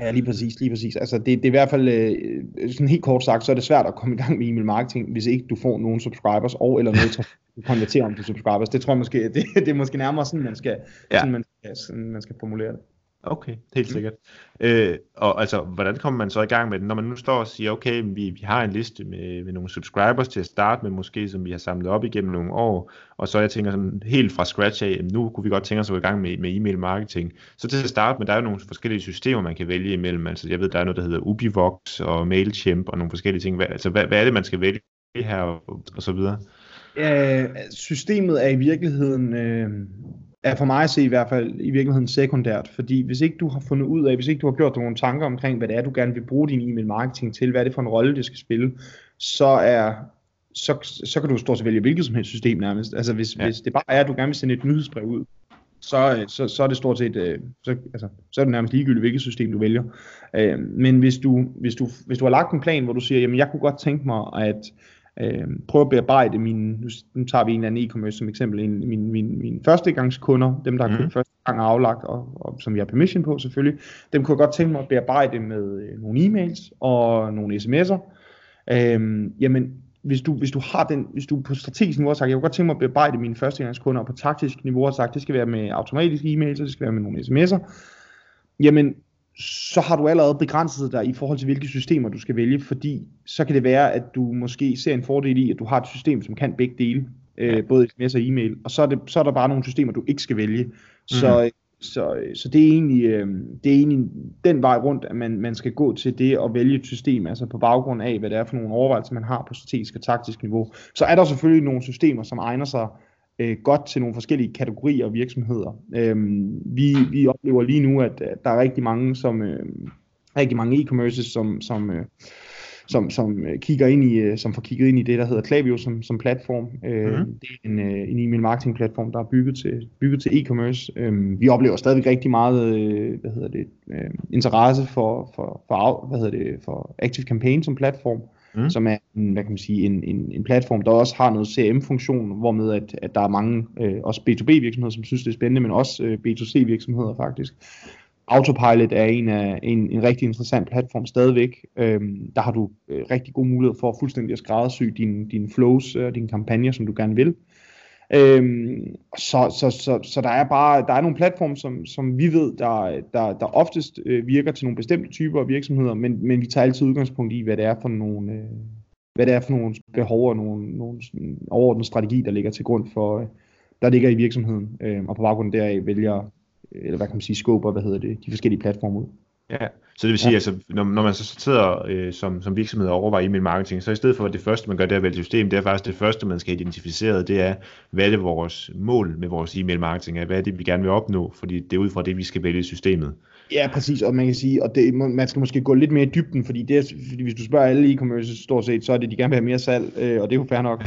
Ja, lige præcis, lige præcis. Altså det, det er i hvert fald, øh, sådan helt kort sagt, så er det svært at komme i gang med e-mail marketing, hvis ikke du får nogle subscribers, og eller noget, du konverterer om til subscribers. Det tror jeg måske, det, det er måske nærmere sådan, man skal, ja. sådan, man, skal, sådan, man skal formulere det. Okay, helt sikkert. Mm. Øh, og altså, hvordan kommer man så i gang med det, når man nu står og siger, okay, vi, vi har en liste med, med nogle subscribers til at starte med, måske som vi har samlet op igennem nogle år, og så jeg tænker sådan helt fra scratch af, nu kunne vi godt tænke os at gå i gang med, med e-mail marketing. Så til at starte med, der er jo nogle forskellige systemer, man kan vælge imellem. Altså, jeg ved, der er noget, der hedder Ubivox og Mailchimp og nogle forskellige ting. Hvad, altså, hvad, hvad er det, man skal vælge her og, og så videre? Ja, systemet er i virkeligheden øh, er for mig at se i hvert fald i virkeligheden sekundært, fordi hvis ikke du har fundet ud af, hvis ikke du har gjort dig nogle tanker omkring, hvad det er, du gerne vil bruge din e-mail marketing til, hvad er det for en rolle, det skal spille, så er så, så kan du stå til vælge hvilket som helst system nærmest. Altså hvis, ja. hvis det bare er, at du gerne vil sende et nyhedsbrev ud, så, så, så er det stort set, øh, så, altså, så er det nærmest ligegyldigt, hvilket system du vælger. Øh, men hvis du, hvis, du, hvis du har lagt en plan, hvor du siger, jamen jeg kunne godt tænke mig at øh, prøve at bearbejde mine, nu, tager vi en eller anden e-commerce som eksempel, en, min, min, min førstegangskunder, dem der har mm. første gang aflagt, og, og som vi har permission på selvfølgelig, dem kunne jeg godt tænke mig at bearbejde med øh, nogle e-mails og nogle sms'er. Øh, jamen, hvis du, hvis du har den, hvis du på strategisk niveau har sagt, jeg kunne godt tænke mig at bearbejde mine førstegangskunder, og på taktisk niveau har sagt, det skal være med automatiske e-mails, og det skal være med nogle sms'er, jamen, så har du allerede begrænset dig i forhold til, hvilke systemer du skal vælge, fordi så kan det være, at du måske ser en fordel i, at du har et system, som kan begge dele, øh, både sms og e-mail, og så er, det, så er der bare nogle systemer, du ikke skal vælge. Mm-hmm. Så, mhm. så, så det, er egentlig, øh, det er egentlig den vej rundt, at man, man skal gå til det at vælge et system, altså på baggrund af, hvad det er for nogle overvejelser, man har på strategisk og taktisk niveau. Så er der selvfølgelig nogle systemer, som egner sig øh, godt til nogle forskellige kategorier og virksomheder. Øhm, vi, vi oplever lige nu, at, der er rigtig mange, som øh, rigtig mange e-commerces, som, som, øh, som, som øh, kigger ind i, øh, som får kigget ind i det, der hedder Klaviyo som, som platform. Øh, mm. Det er en, øh, en e-mail marketing platform, der er bygget til, bygget til e-commerce. Øh, vi oplever stadigvæk rigtig meget, øh, hvad hedder det, øh, interesse for, for, for, hvad hedder det, for Active Campaign som platform mm. som er en, hvad kan man sige, en, en, en platform, der også har noget CRM-funktion, hvormed at, at der er mange, øh, også B2B-virksomheder, som synes, det er spændende, men også øh, B2C-virksomheder faktisk. Autopilot er en, af, en, en rigtig interessant platform stadigvæk. Øhm, der har du øh, rigtig god mulighed for fuldstændig at skræddersy dine, din flows øh, og dine kampagner, som du gerne vil. Øhm, så, så, så, så der er bare der er nogle platforme, som, som vi ved, der, der, der oftest øh, virker til nogle bestemte typer af virksomheder, men, men vi tager altid udgangspunkt i, hvad det er for nogle, øh, hvad det er for nogle behov og nogle, nogle overordnede strategi, der ligger til grund for, øh, der ligger i virksomheden, øh, og på baggrund deraf vælger, eller hvad kan man sige, scope hvad hedder det, de forskellige platforme ud. Ja, så det vil sige, ja. altså, når, når man så sidder øh, som, som virksomhed og overvejer e-mail marketing, så i stedet for at det første, man gør, det er at vælge system, det er faktisk det første, man skal identificere, det er, hvad er det vores mål med vores e-mail marketing er, hvad er det, vi gerne vil opnå, fordi det er ud fra det, vi skal vælge systemet. Ja, præcis, og man kan sige, og det, man skal måske gå lidt mere i dybden, fordi, det er, fordi hvis du spørger alle e-commerce stort set, så er det, de gerne vil have mere salg, øh, og det er jo fair nok.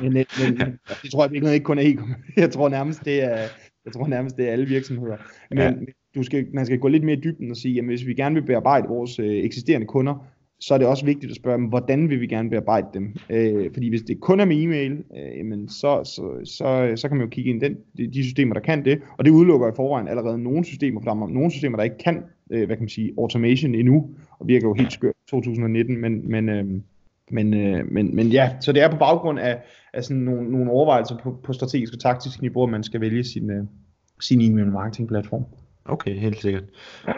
men, men, men det tror jeg ikke kun er e-commerce. Jeg tror nærmest, det er, jeg tror nærmest, det er alle virksomheder. Men, ja du skal, man skal gå lidt mere i dybden og sige, at hvis vi gerne vil bearbejde vores øh, eksisterende kunder, så er det også vigtigt at spørge dem, hvordan vil vi gerne bearbejde dem? Øh, fordi hvis det kun er med e-mail, øh, jamen så, så, så, så kan man jo kigge ind den, de, de systemer, der kan det, og det udelukker i forvejen allerede nogle systemer, for der er nogle systemer, der ikke kan, øh, hvad kan man sige, automation endnu, og virker jo helt skørt 2019, men, men, øh, men, øh, men, men ja, så det er på baggrund af, af sådan nogle, nogle overvejelser på, på strategisk og taktisk niveau, at man skal vælge sin, øh, sin e-mail marketing platform. Okay, helt sikkert.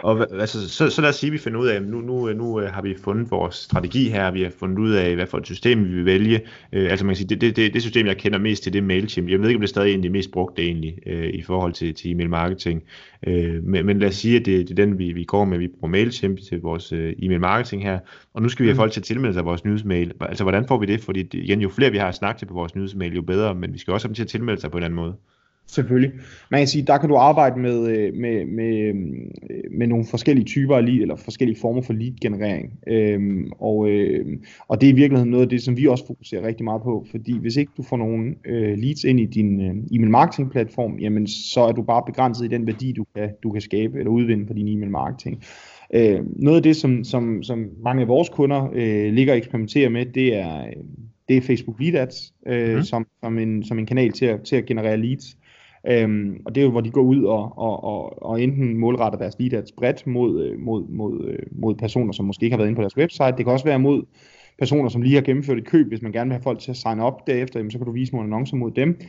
Og altså, så, så lad os sige, at vi finder ud af, at nu, nu, nu øh, har vi fundet vores strategi her, vi har fundet ud af, hvad for et system vi vil vælge. Øh, altså man kan sige, det, det, det, det system, jeg kender mest til, det er MailChimp. Jeg ved ikke, om det er stadig en af de mest brugte egentlig, øh, i forhold til, til e-mail marketing. Øh, men, men lad os sige, at det, det er den, vi, vi går med. Vi bruger MailChimp til vores øh, e-mail marketing her. Og nu skal vi have mm. folk til at tilmelde sig vores nyhedsmail. Altså hvordan får vi det? Fordi igen, jo flere vi har snakket til på vores nyhedsmail, jo bedre. Men vi skal også have dem til at tilmelde sig på en anden måde. Selvfølgelig. Man kan sige, der kan du arbejde med, øh, med, med, øh, med nogle forskellige typer af lead, eller forskellige former for lead-generering. Øhm, og, øh, og det er i virkeligheden noget af det, som vi også fokuserer rigtig meget på, fordi hvis ikke du får nogle øh, leads ind i din øh, e-mail marketing platform, jamen så er du bare begrænset i den værdi, du kan, du kan skabe eller udvinde på din e-mail marketing. Øh, noget af det, som, som, som mange af vores kunder øh, ligger og eksperimenterer med, det er, det er Facebook Lead Ads, øh, mm. som, som, en, som en kanal til at, til at generere leads. Øhm, og det er jo, hvor de går ud og, og, og, og enten målretter deres lead ads bredt mod, øh, mod, mod, øh, mod personer, som måske ikke har været inde på deres website. Det kan også være mod personer, som lige har gennemført et køb. Hvis man gerne vil have folk til at signe op derefter, jamen, så kan du vise nogle annoncer mod dem.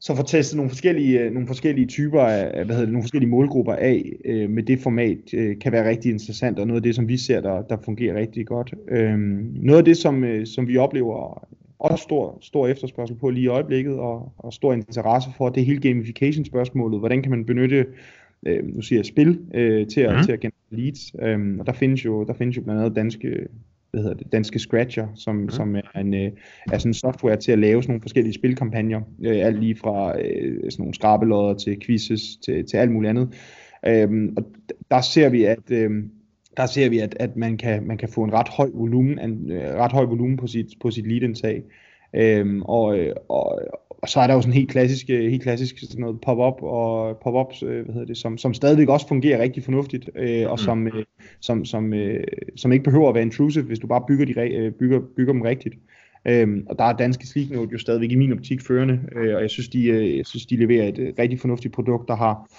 så få testet nogle forskellige, øh, nogle forskellige typer af, hvad hedder det, nogle forskellige målgrupper af øh, med det format, øh, kan være rigtig interessant, og noget af det, som vi ser, der, der fungerer rigtig godt. Øh, noget af det, som, øh, som vi oplever også stor, stor efterspørgsel på lige i øjeblikket, og, og stor interesse for, det hele gamification-spørgsmålet. Hvordan kan man benytte, øh, nu siger jeg spil, øh, til, at, mm. til at generere leads? Øh, og der findes, jo, der findes jo blandt andet danske hvad hedder det, danske Scratcher, som, mm. som er, en, øh, er sådan en software til at lave sådan nogle forskellige spilkampagner. Øh, alt lige fra øh, sådan nogle skrabelodder til quizzes til, til alt muligt andet. Øh, og der ser vi, at øh, der ser vi, at, at man, kan, man kan få en ret høj volumen, en, øh, ret høj volumen på sit, på sit lead-indtag. Øhm, og, øh, og, og så er der jo sådan helt klassisk, øh, helt klassisk sådan noget pop-up og pop-ups, øh, hvad hedder det, som, som stadigvæk også fungerer rigtig fornuftigt, øh, og som, øh, som, som, øh, som ikke behøver at være intrusive, hvis du bare bygger, de, øh, bygger, bygger dem rigtigt. Øhm, og der er danske Sleeknote jo stadigvæk i min optik førende, øh, og jeg synes, de, øh, jeg synes, de leverer et øh, rigtig fornuftigt produkt, der har,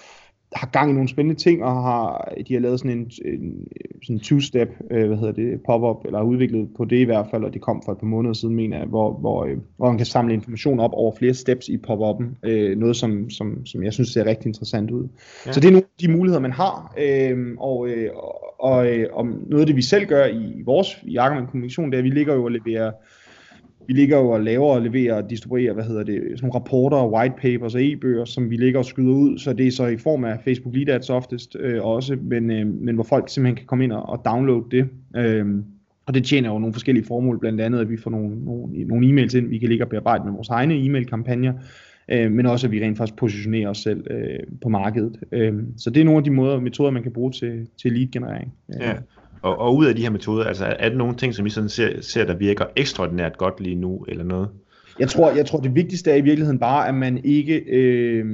har gang i nogle spændende ting, og har, de har lavet sådan en, en sådan two-step, øh, hvad hedder det, pop-up, eller har udviklet på det i hvert fald, og det kom for et par måneder siden, mener jeg, hvor, hvor, øh, hvor man kan samle information op over flere steps i pop-up'en, øh, noget som, som, som jeg synes ser rigtig interessant ud. Ja. Så det er nogle af de muligheder, man har, øh, og, øh, og, og, øh, og noget af det, vi selv gør i vores i Ackermann Kommunikation, det er, at vi ligger jo og leverer vi ligger jo og laver og leverer og distribuerer, hvad hedder det, sådan nogle rapporter, white papers og e-bøger, som vi ligger og skyder ud, så det er så i form af Facebook Lead Ads oftest øh, også, men, øh, men hvor folk simpelthen kan komme ind og, og downloade det. Øh, og det tjener jo nogle forskellige formål, blandt andet at vi får nogle, nogle, nogle e-mails ind, vi kan ligge og bearbejde med vores egne e-mail-kampagner, øh, men også at vi rent faktisk positionerer os selv øh, på markedet. Øh, så det er nogle af de måder, metoder, man kan bruge til, til lead-generering. Ja. Og, og ud af de her metoder, altså er der nogle ting, som I sådan ser, ser, der virker ekstraordinært godt lige nu, eller noget? Jeg tror, jeg tror, det vigtigste er i virkeligheden bare, at man ikke... Øh,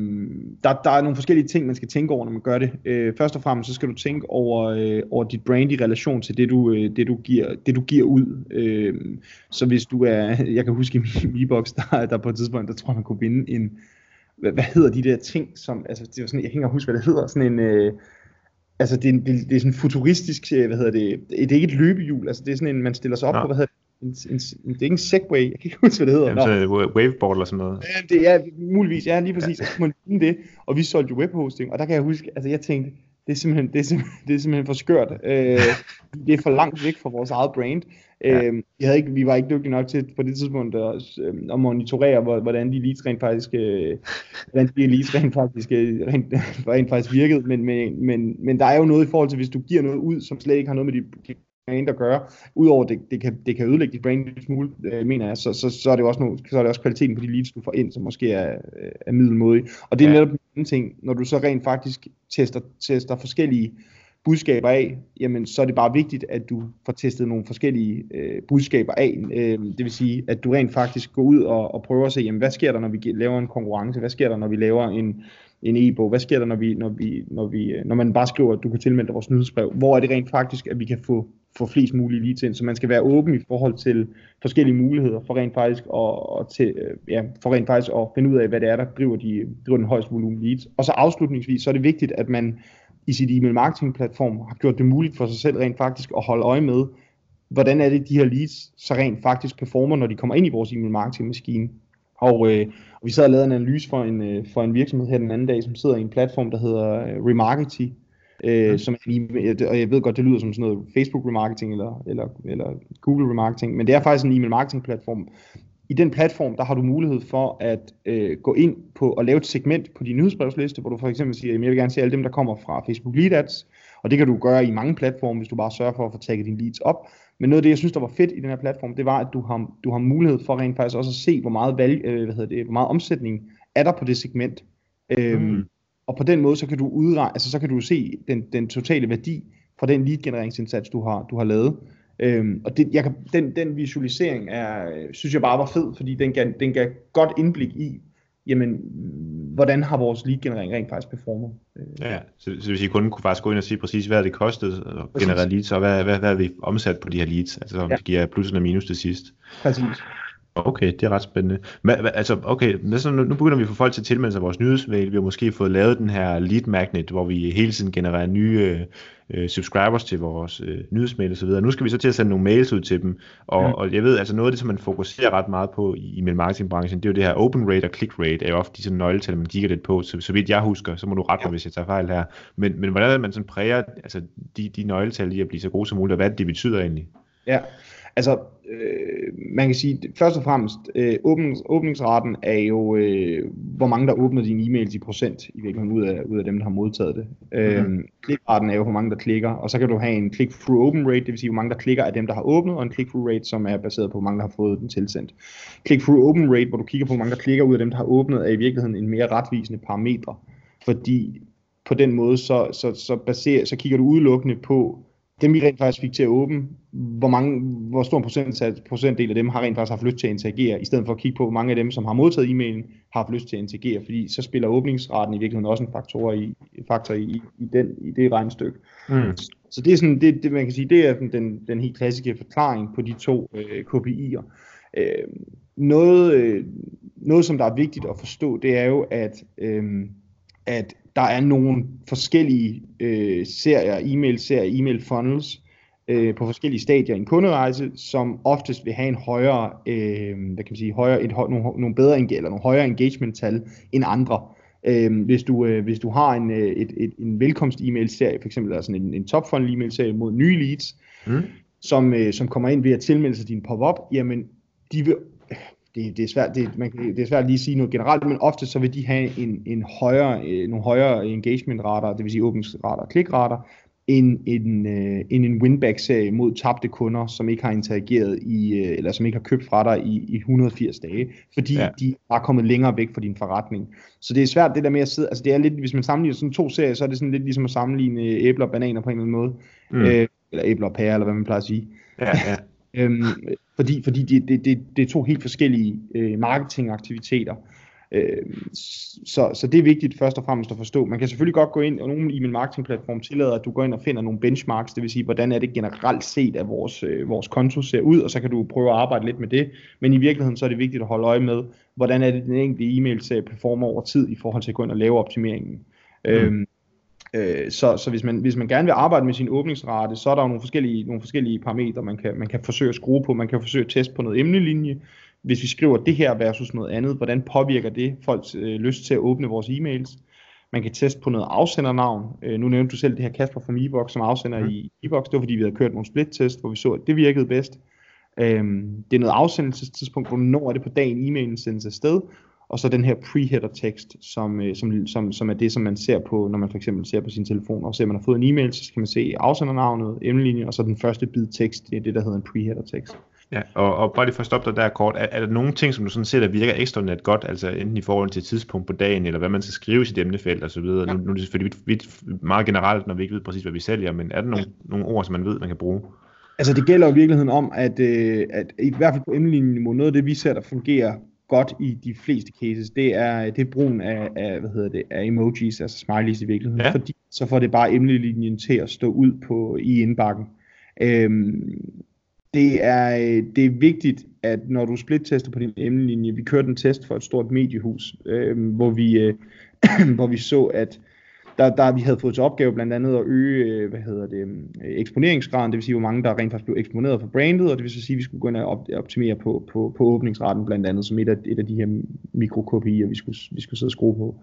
der, der er nogle forskellige ting, man skal tænke over, når man gør det. Øh, først og fremmest, så skal du tænke over, øh, over dit brand i relation til det, du, øh, det, du, giver, det, du giver ud. Øh, så hvis du er... Jeg kan huske i min e-box, der, der på et tidspunkt, der tror man kunne vinde en... Hvad, hvad hedder de der ting, som... Altså, det var sådan, jeg hænger ikke huske, hvad det hedder. Sådan en... Øh, altså det, det, det er sådan futuristisk, øh, hvad hedder det, det er ikke et løbehjul, altså det er sådan en, man stiller sig op Nå. på, hvad hedder det, en, en, en, det er ikke en segway, jeg kan ikke huske, hvad det hedder. Jamen, så waveboard eller sådan noget. Ja, det er muligvis, ja, lige præcis, ja. man det, og vi solgte jo webhosting, og der kan jeg huske, altså jeg tænkte, det er simpelthen, det er simpelthen, det er simpelthen for skørt. Øh, det er for langt væk fra vores eget brand. Ja. Øh, vi, havde ikke, vi var ikke dygtige nok til på det tidspunkt at, øh, at monitorere, hvordan de leads rent faktisk, øh, hvordan de leads rent faktisk, øh, rent, rent faktisk virkede. Men, men, men, men der er jo noget i forhold til, hvis du giver noget ud, som slet ikke har noget med dit brand at gøre, udover det, det, kan, det kan ødelægge dit brand en smule, øh, mener jeg, så, så, så, er det også noget, så er det også kvaliteten på de leads, du får ind, som måske er, er middelmodig. Og det er ja. netop en ting, når du så rent faktisk tester, tester forskellige budskaber af, jamen så er det bare vigtigt, at du får testet nogle forskellige øh, budskaber af. Øh, det vil sige, at du rent faktisk går ud og, og prøver at se, jamen hvad sker der, når vi laver en konkurrence? Hvad sker der, når vi laver en, en e-bog? Hvad sker der, når, vi, når, vi, når, vi, øh, når man bare skriver, at du kan tilmelde dig vores nyhedsbrev? Hvor er det rent faktisk, at vi kan få, få flest mulige leads ind? Så man skal være åben i forhold til forskellige muligheder for rent faktisk at, og til, øh, ja, for rent faktisk at finde ud af, hvad det er, der driver, de, driver den højeste volumen leads. Og så afslutningsvis, så er det vigtigt, at man i sit e-mail marketing platform har gjort det muligt for sig selv rent faktisk at holde øje med, hvordan er det, de her leads så rent faktisk performer, når de kommer ind i vores e-mail marketing maskine. Og, øh, og vi sad og lavede en analyse for en, øh, for en virksomhed her den anden dag, som sidder i en platform, der hedder øh, Remarkety, øh, mm. som e og jeg ved godt, det lyder som sådan noget Facebook remarketing eller, eller, eller Google remarketing, men det er faktisk en e-mail marketing platform, i den platform, der har du mulighed for at øh, gå ind på og lave et segment på din nyhedsbrevsliste, hvor du for eksempel siger, at jeg vil gerne se alle dem, der kommer fra Facebook Lead Ads, og det kan du gøre i mange platforme, hvis du bare sørger for at få tagget dine leads op. Men noget af det, jeg synes, der var fedt i den her platform, det var, at du har, du har mulighed for rent faktisk også at se, hvor meget, valg, øh, hvad hedder det, hvor meget omsætning er der på det segment. Øhm, mm. Og på den måde, så kan du udregne, altså så kan du se den, den totale værdi fra den lead genereringsindsats, du har, du har lavet. Øhm, og det, jeg kan, den, den visualisering er, synes jeg bare var fed, fordi den gav, den gav godt indblik i, jamen, hvordan har vores lead-generering rent faktisk performet. Ja, så, så hvis I kun kunne faktisk gå ind og sige præcis, hvad det kostede at generere leads, og hvad, hvad, hvad er vi omsat på de her leads, altså om ja. det giver plus eller minus til sidst. Præcis. Okay, det er ret spændende. Men, altså, okay, så nu, nu begynder vi at få folk til at tilmelde sig vores nyhedsmail. Vi har måske fået lavet den her lead magnet, hvor vi hele tiden genererer nye øh, subscribers til vores øh, nyhedsmail osv. Nu skal vi så til at sende nogle mails ud til dem. Og, mm. og jeg ved, altså noget af det, som man fokuserer ret meget på i e-mail marketingbranchen, det er jo det her open rate og click rate, er jo ofte de sådan nøgletal, man kigger lidt på. Så, så vidt jeg husker, så må du rette mig, ja. hvis jeg tager fejl her. Men, men hvordan er det, man sådan præger altså, de, de nøgletal i at blive så gode som muligt, og hvad det betyder egentlig? Ja, Altså, øh, man kan sige, først og fremmest, øh, åbnings, åbningsraten er jo, øh, hvor mange der åbner dine e-mails i procent, i virkeligheden ud af, ud af dem, der har modtaget det. Øh, klikraten er jo, hvor mange der klikker, og så kan du have en click-through open rate, det vil sige, hvor mange der klikker af dem, der har åbnet, og en click-through rate, som er baseret på, hvor mange der har fået den tilsendt. Click-through open rate, hvor du kigger på, hvor mange der klikker ud af dem, der har åbnet, er i virkeligheden en mere retvisende parametre, fordi på den måde, så, så, så, baserer, så kigger du udelukkende på, dem vi rent faktisk fik til at åbne, hvor, mange, hvor stor procent, procentdel af dem har rent faktisk haft lyst til at interagere, i stedet for at kigge på, hvor mange af dem, som har modtaget e-mailen, har haft lyst til at interagere, fordi så spiller åbningsraten i virkeligheden også en faktor i, faktor i, i, den, i det regnestykke. Mm. Så det er sådan, det, det, man kan sige, det er den, den helt klassiske forklaring på de to øh, KPI'er. Øh, noget, øh, noget, som der er vigtigt at forstå, det er jo, at, øh, at der er nogle forskellige øh, serier, e-mail-serier, e-mail funnels, øh, på forskellige stadier i en kunderejse, som oftest vil have en højere, øh, hvad kan man sige, højere, et, nogle, nogle bedre eller nogle højere engagement-tal end andre. Øh, hvis, du, øh, hvis du har en, øh, et, et, en velkomst-e-mail-serie, for eksempel altså en, en top funnel e-mail-serie mod nye leads, mm. som, øh, som kommer ind ved at tilmelde sig din pop-up, jamen de vil det, det, er svært, det, man, det er svært lige at sige noget generelt, men ofte så vil de have en, en højere, øh, nogle højere engagement-rater, det vil sige åbningsrater og klikrater, end en, øh, end en winback-serie mod tabte kunder, som ikke har interageret i, øh, eller som ikke har købt fra dig i, i 180 dage, fordi ja. de er kommet længere væk fra din forretning. Så det er svært det der med at sidde, altså det er lidt, hvis man sammenligner sådan to serier, så er det sådan lidt ligesom at sammenligne æbler og bananer på en eller anden måde, mm. øh, eller æbler og pærer, eller hvad man plejer at sige. Ja, ja. Øhm, fordi fordi det, det, det, det er to helt forskellige øh, marketingaktiviteter. Øh, så, så det er vigtigt først og fremmest at forstå. Man kan selvfølgelig godt gå ind, og nogle i min marketingplatform tillader, at du går ind og finder nogle benchmarks, det vil sige, hvordan er det generelt set, at vores, øh, vores konto ser ud, og så kan du prøve at arbejde lidt med det. Men i virkeligheden så er det vigtigt at holde øje med, hvordan er det den enkelte e-mail ser performer over tid i forhold til at gå ind og lave optimeringen. Mm. Øhm, Øh, så så hvis, man, hvis man gerne vil arbejde med sin åbningsrate, så er der jo nogle forskellige, nogle forskellige parametre, man kan, man kan forsøge at skrue på. Man kan forsøge at teste på noget emnelinje. Hvis vi skriver det her versus noget andet, hvordan påvirker det folks øh, lyst til at åbne vores e-mails? Man kan teste på noget afsendernavn. Øh, nu nævnte du selv det her Kasper fra Mebox som afsender mm. i Ebox. Det var fordi, vi havde kørt nogle split-test, hvor vi så, at det virkede bedst. Øh, det er noget afsendelsestidspunkt, hvornår er det på dagen, e-mailen sendes afsted og så den her pre-header tekst, som, øh, som, som, som er det, som man ser på, når man for eksempel ser på sin telefon, og ser, at man har fået en e-mail, så skal man se afsendernavnet, emnelinje, og så den første bid tekst, det er det, der hedder en pre-header tekst. Ja, og, og bare lige for at stoppe dig der kort, er, er der nogle ting, som du sådan ser, der virker ekstraordinært godt, altså enten i forhold til tidspunkt på dagen, eller hvad man skal skrive i sit emnefelt osv.? Ja. Nu, nu er det selvfølgelig vidt, vidt, meget generelt, når vi ikke ved præcis, hvad vi sælger, men er der nogle, ja. nogle ord, som man ved, man kan bruge? Altså det gælder jo i virkeligheden om, at, øh, at i hvert fald på emnelinjen, noget af det, vi ser, der fungerer godt i de fleste cases, det er, det er brugen af, af, hvad hedder det, af emojis, altså smileys i virkeligheden, ja. fordi så får det bare emnelinjen til at stå ud på i indbakken. Øhm, det er, det er vigtigt, at når du split-tester på din emnelinje, vi kørte en test for et stort mediehus, øhm, hvor, vi, øh, hvor vi så, at der, der vi havde fået til opgave blandt andet at øge, øh, hvad hedder det, mm, eksponeringsgraden, det vil sige, hvor mange der rent faktisk blev eksponeret for brandet, og det vil så sige, at vi skulle gå ind og optimere på, på, på åbningsraten blandt andet, som et af, et af de her mikro-KPI'er, vi skulle, vi skulle sidde og skrue på.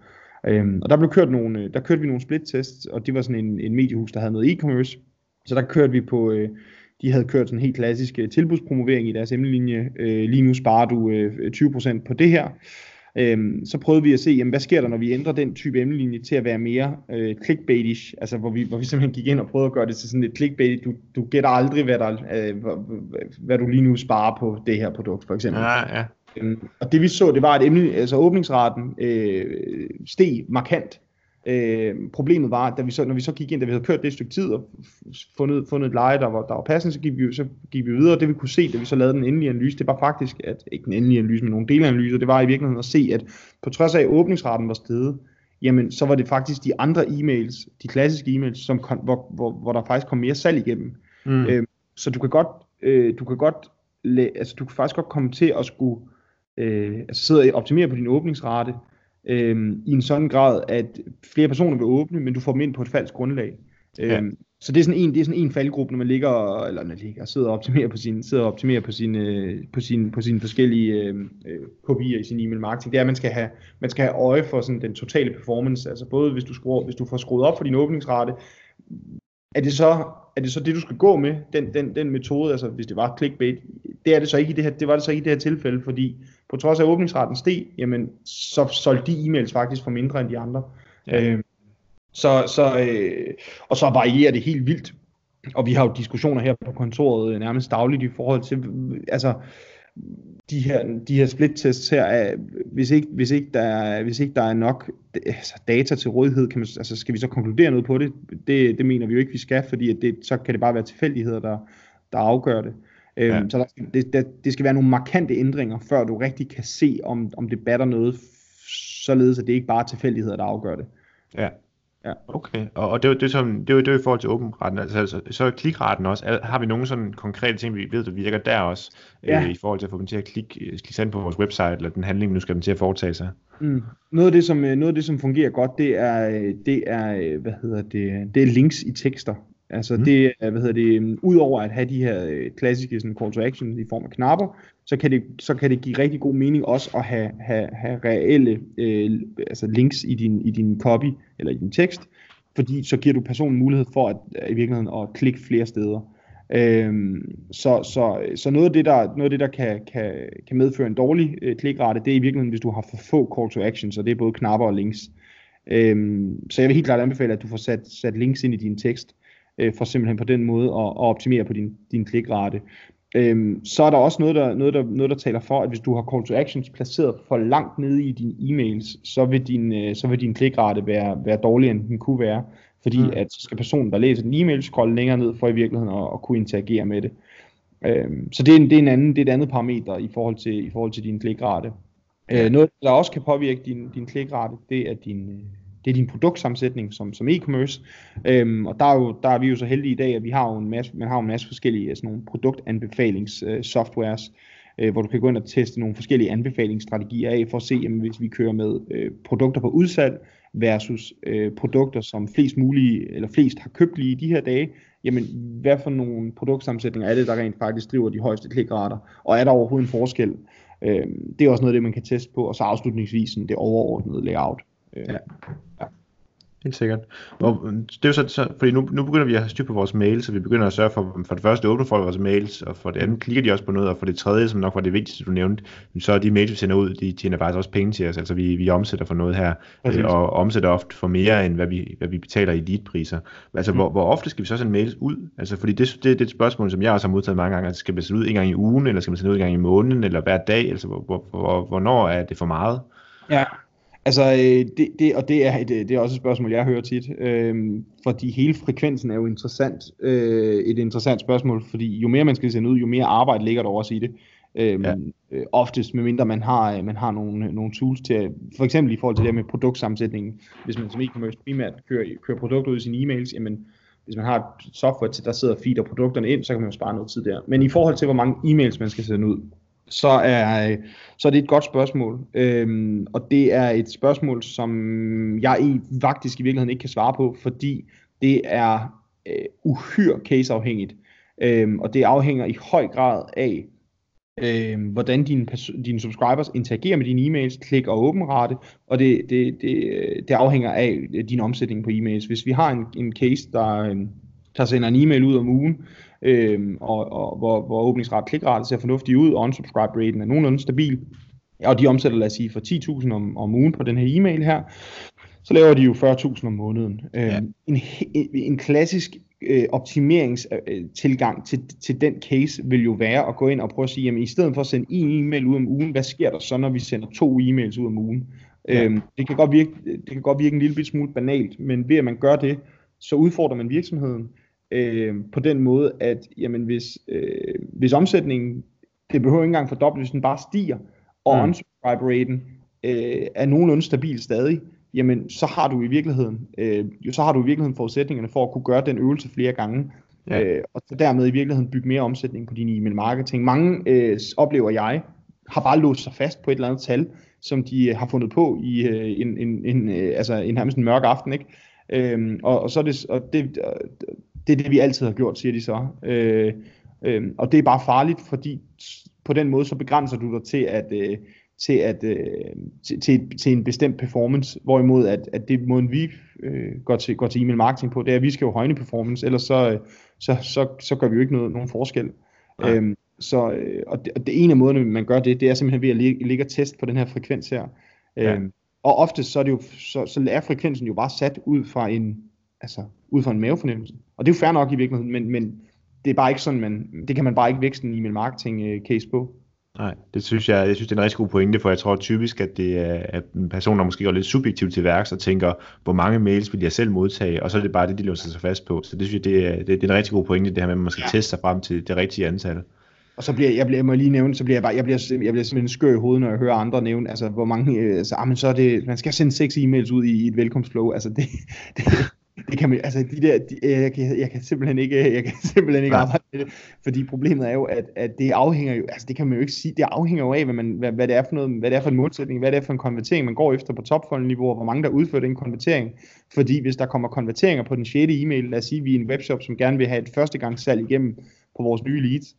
Øhm, og der blev kørt nogle, øh, der kørte vi nogle split-tests, og det var sådan en, en mediehus, der havde noget e-commerce, så der kørte vi på, øh, de havde kørt sådan en helt klassisk øh, tilbudspromovering i deres emnelinje. Øh, lige nu sparer du øh, 20% på det her. Øhm, så prøvede vi at se, jamen, hvad sker der, når vi ændrer den type emnelinje til at være mere øh, clickbaitish, altså hvor vi, hvor vi simpelthen gik ind og prøvede at gøre det til sådan et clickbait, du, du gætter aldrig, hvad, der, øh, hvad, hvad du lige nu sparer på det her produkt, for eksempel. Ja, ja. Øhm, og det vi så, det var, at emne, altså åbningsraten øh, steg markant, Øh, problemet var, at da vi så, når vi så gik ind, da vi havde kørt det et stykke tid og fundet, fundet et leje, der var, der var passende, så gik, vi, så gik vi videre. Det vi kunne se, da vi så lavede den endelige analyse, det var faktisk, at ikke den endelige analyse, men nogle delanalyser, det var i virkeligheden at se, at på trods af, at åbningsraten var steget, jamen så var det faktisk de andre e-mails, de klassiske e-mails, som kom, hvor, hvor, hvor der faktisk kom mere salg igennem. Mm. Øh, så du kan godt, øh, du kan godt altså du kan faktisk godt komme til at skulle øh, altså sidde og optimere på din åbningsrate øh, i en sådan grad, at flere personer vil åbne, men du får dem ind på et falsk grundlag. Ja. Øhm, så det er sådan en, det er sådan en faldgruppe, når man ligger, eller når man ligger, sidder og optimerer på sin, sidder og optimerer på sine, på sine, på sine forskellige øh, øh, kopier i sin e-mail marketing. Det er, at man skal have, man skal have øje for sådan den totale performance. Altså både hvis du, skruer, hvis du får skruet op for din åbningsrate, er det så er det så det, du skal gå med, den, den, den metode, altså hvis det var clickbait, det er det så ikke i det her, det var det så ikke i det her tilfælde, fordi på trods af at åbningsraten steg, jamen så solgte de e-mails faktisk for mindre end de andre. Ja. Øh, så, så, øh, og så varierer det helt vildt. Og vi har jo diskussioner her på kontoret øh, nærmest dagligt i forhold til, altså, de her, de her split-tests her, er, hvis, ikke, hvis, ikke der er, hvis ikke der er nok altså data til rådighed, kan man, altså skal vi så konkludere noget på det? Det, det mener vi jo ikke, vi skal, fordi at det, så kan det bare være tilfældigheder, der, der afgør det. Øhm, ja. så der, det, det, det skal være nogle markante ændringer, før du rigtig kan se, om, om det batter noget, således at det ikke bare er tilfældigheder, der afgør det. Ja. Ja. Okay, og, og det, er det, som, det, er, det er i forhold til åbenretten, altså, altså så er klikraten også, er, har vi nogle sådan konkrete ting, vi ved, der virker der også, ja. øh, i forhold til at få dem til at klikke, klikke sig ind på vores website, eller den handling, nu skal dem til at foretage sig? Mm. Noget, af det, som, noget af det, som fungerer godt, det er, det er, hvad hedder det, det er links i tekster. Altså mm. det er, hvad hedder det, udover at have de her øh, klassiske sådan, call to action i form af knapper, så kan det, så kan det give rigtig god mening også at have, have, have reelle øh, altså links i din, i din copy eller i din tekst, fordi så giver du personen mulighed for at i virkeligheden at klikke flere steder. Øhm, så, så, så noget af det, der, noget af det, der kan, kan, kan medføre en dårlig øh, klikrate, det er i virkeligheden, hvis du har for få call to actions, og det er både knapper og links. Øhm, så jeg vil helt klart anbefale, at du får sat, sat links ind i din tekst, øh, for simpelthen på den måde at, at optimere på din, din klikrate. Øhm, så er der også noget der, noget, der, noget, der taler for, at hvis du har call to actions placeret for langt nede i dine e-mails, så vil din, øh, så vil din klikrate være, være dårligere, end den kunne være. Fordi mm. at så skal personen, der læser din e-mail, scrolle længere ned for i virkeligheden at, at kunne interagere med det. Øhm, så det er, en, det, er en anden, det er et andet parameter i forhold til, i forhold til din klikrate. Øh, noget, der også kan påvirke din, din klikrate, det er din, øh, det er din produktsammensætning som, som e-commerce. Øhm, og der er, jo, der er vi jo så heldige i dag, at vi har jo en masse, man har jo en masse forskellige sådan nogle produktanbefalingssoftwares, øh, øh, hvor du kan gå ind og teste nogle forskellige anbefalingsstrategier af, for at se, jamen, hvis vi kører med øh, produkter på udsalg versus øh, produkter, som flest mulige, eller flest har købt lige i de her dage, jamen hvad for nogle produktsammensætninger er det, der rent faktisk driver de højeste klikrater, og er der overhovedet en forskel? Øh, det er også noget af det, man kan teste på, og så afslutningsvis det overordnede layout. Øh, ja. ja. Helt sikkert. Og det er jo så, så fordi nu, nu begynder vi at have styr på vores mails, så vi begynder at sørge for, for det første åbne folk vores mails, og for det andet klikker de også på noget, og for det tredje, som nok var det vigtigste, du nævnte, så er de mails, vi sender ud, de tjener faktisk også penge til os, altså vi, vi omsætter for noget her, Præcis. og omsætter ofte for mere, end hvad vi, hvad vi betaler i leadpriser. Altså, mm. hvor, hvor ofte skal vi så sende mails ud? Altså, fordi det, det, det er et spørgsmål, som jeg også har modtaget mange gange, altså, skal man sende ud en gang i ugen, eller skal man sende ud en gang i måneden, eller hver dag, altså, hvor, hvor, hvor, hvornår er det for meget? Ja, Altså, øh, det, det, og det er, et, det er også et spørgsmål, jeg hører tit, øh, fordi hele frekvensen er jo interessant, øh, et interessant spørgsmål, fordi jo mere man skal sende ud, jo mere arbejde ligger der også i det. Øh, ja. øh, oftest, medmindre man har, man har nogle, nogle tools til, for eksempel i forhold til det med produktsammensætningen, hvis man som e-commerce primært kører, kører produkter ud i sine e-mails, jamen, hvis man har et software til, der sidder og feeder produkterne ind, så kan man jo spare noget tid der. Men i forhold til, hvor mange e-mails man skal sende ud, så er, så er det et godt spørgsmål. Øhm, og det er et spørgsmål, som jeg i, faktisk i virkeligheden ikke kan svare på, fordi det er øh, uhyre caseafhængigt. Øhm, og det afhænger i høj grad af, øh, hvordan dine, dine subscribers interagerer med dine e-mails, klik og åben rate, og det, det, det, øh, det afhænger af din omsætning på e-mails. Hvis vi har en, en case, der, øh, der sender en e-mail ud om ugen, øh, og, og hvor, hvor åbningsret klikrate ser fornuftig ud, og unsubscribe raten er nogenlunde stabil, og de omsætter, lad os sige, for 10.000 om, om ugen på den her e-mail her, så laver de jo 40.000 om måneden. Øh, ja. en, en klassisk øh, optimeringstilgang til, til den case vil jo være at gå ind og prøve at sige, jamen i stedet for at sende en e-mail ud om ugen, hvad sker der så, når vi sender to e-mails ud om ugen? Ja. Øhm, det, kan godt virke, det kan godt virke en lille smule banalt, men ved at man gør det, så udfordrer man virksomheden øh, på den måde, at jamen, hvis, øh, hvis omsætningen, det behøver ikke engang fordoble, hvis den bare stiger, og mm. unsubscribe raten øh, er nogenlunde stabil stadig, jamen så har du i virkeligheden, øh, så har du i virkeligheden forudsætningerne for at kunne gøre den øvelse flere gange. Ja. Øh, og så dermed i virkeligheden bygge mere omsætning på din e-mail marketing. Mange øh, oplever jeg, har bare låst sig fast på et eller andet tal, som de øh, har fundet på i øh, en, en, en, øh, altså en nærmest en mørk aften, ikke? Øhm, og, og, så er det, og det, det er det, vi altid har gjort, siger de så. Øh, øh, og det er bare farligt, fordi på den måde, så begrænser du dig til at, øh, til, at, øh, til, til, til en bestemt performance, hvorimod at, at det måden vi øh, går til, går til e-mail marketing på, det er, at vi skal jo højne performance, ellers så, så, så, så gør vi jo ikke noget, nogen forskel. Ja. Øhm, så, øh, og, det, og det ene af måderne, man gør det, det er simpelthen ved at ligge, ligge og teste på den her frekvens her. Ja. Øhm, og ofte så er, det jo, så, så er frekvensen jo bare sat ud fra en, altså, ud fra en mavefornemmelse. Og det er jo fair nok i virkeligheden, men, men det er bare ikke sådan, man, det kan man bare ikke vækste en e-mail marketing øh, case på. Nej, det synes jeg, jeg synes, det er en rigtig god pointe, for jeg tror typisk, at det er at en person, der måske går lidt subjektivt til værks og tænker, hvor mange mails vil jeg selv modtage, og så er det bare det, de låser sig fast på. Så det synes jeg, det er, det, det er en rigtig god pointe, det her med, at man skal ja. teste sig frem til det rigtige antal. Og så bliver jeg, bliver, jeg må lige nævne, så bliver jeg bare, jeg bliver, jeg bliver simpelthen skør i hovedet, når jeg hører andre nævne, altså hvor mange, øh, altså, ah, men så er det, man skal sende seks e-mails ud i, i et velkomstflow, altså det, det, det kan man, altså de der, de, jeg, kan, jeg kan simpelthen ikke, jeg kan simpelthen ikke arbejde med det, fordi problemet er jo, at, at det afhænger jo, altså det kan man jo ikke sige, det afhænger jo af, hvad, man, hvad, hvad det er for noget, hvad det er for en målsætning, hvad det er for en konvertering, man går efter på topfunnel-niveau, og hvor mange der udfører den konvertering, fordi hvis der kommer konverteringer på den 6. e-mail, lad os sige, vi er en webshop, som gerne vil have et førstegangssalg igennem på vores nye leads,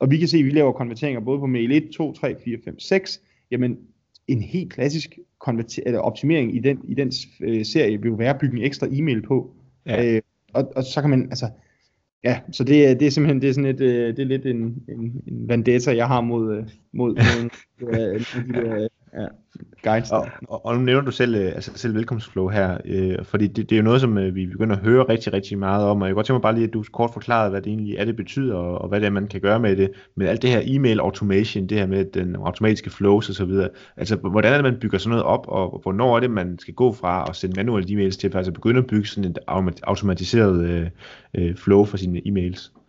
og vi kan se, at vi laver konverteringer både på mail 1, 2, 3, 4, 5, 6, jamen en helt klassisk eller optimering i den, i den øh, serie vil jo være at bygge en ekstra e-mail på. Ja. Øh, og, og så kan man, altså, ja, så det, det er simpelthen, det er sådan et, øh, det er lidt en, en, en vendetta, jeg har mod, øh, mod, mod øh, de der ja, guides. Og, og, og nu nævner du selv, øh, altså selv velkomstflow her, øh, fordi det, det er jo noget, som øh, vi begynder at høre rigtig, rigtig meget om, og jeg kan godt tænke mig bare lige, at du kort forklarede, hvad det egentlig er, det betyder, og, og hvad det er, man kan gøre med det, med alt det her e-mail automation, det her med den automatiske flows og så videre. Altså, hvordan er det, man bygger sådan noget op, og hvornår er det, man skal gå fra at sende manuelle e-mails til at faktisk begynde at bygge sådan et automatiseret øh, øh, flow for sine e-mails?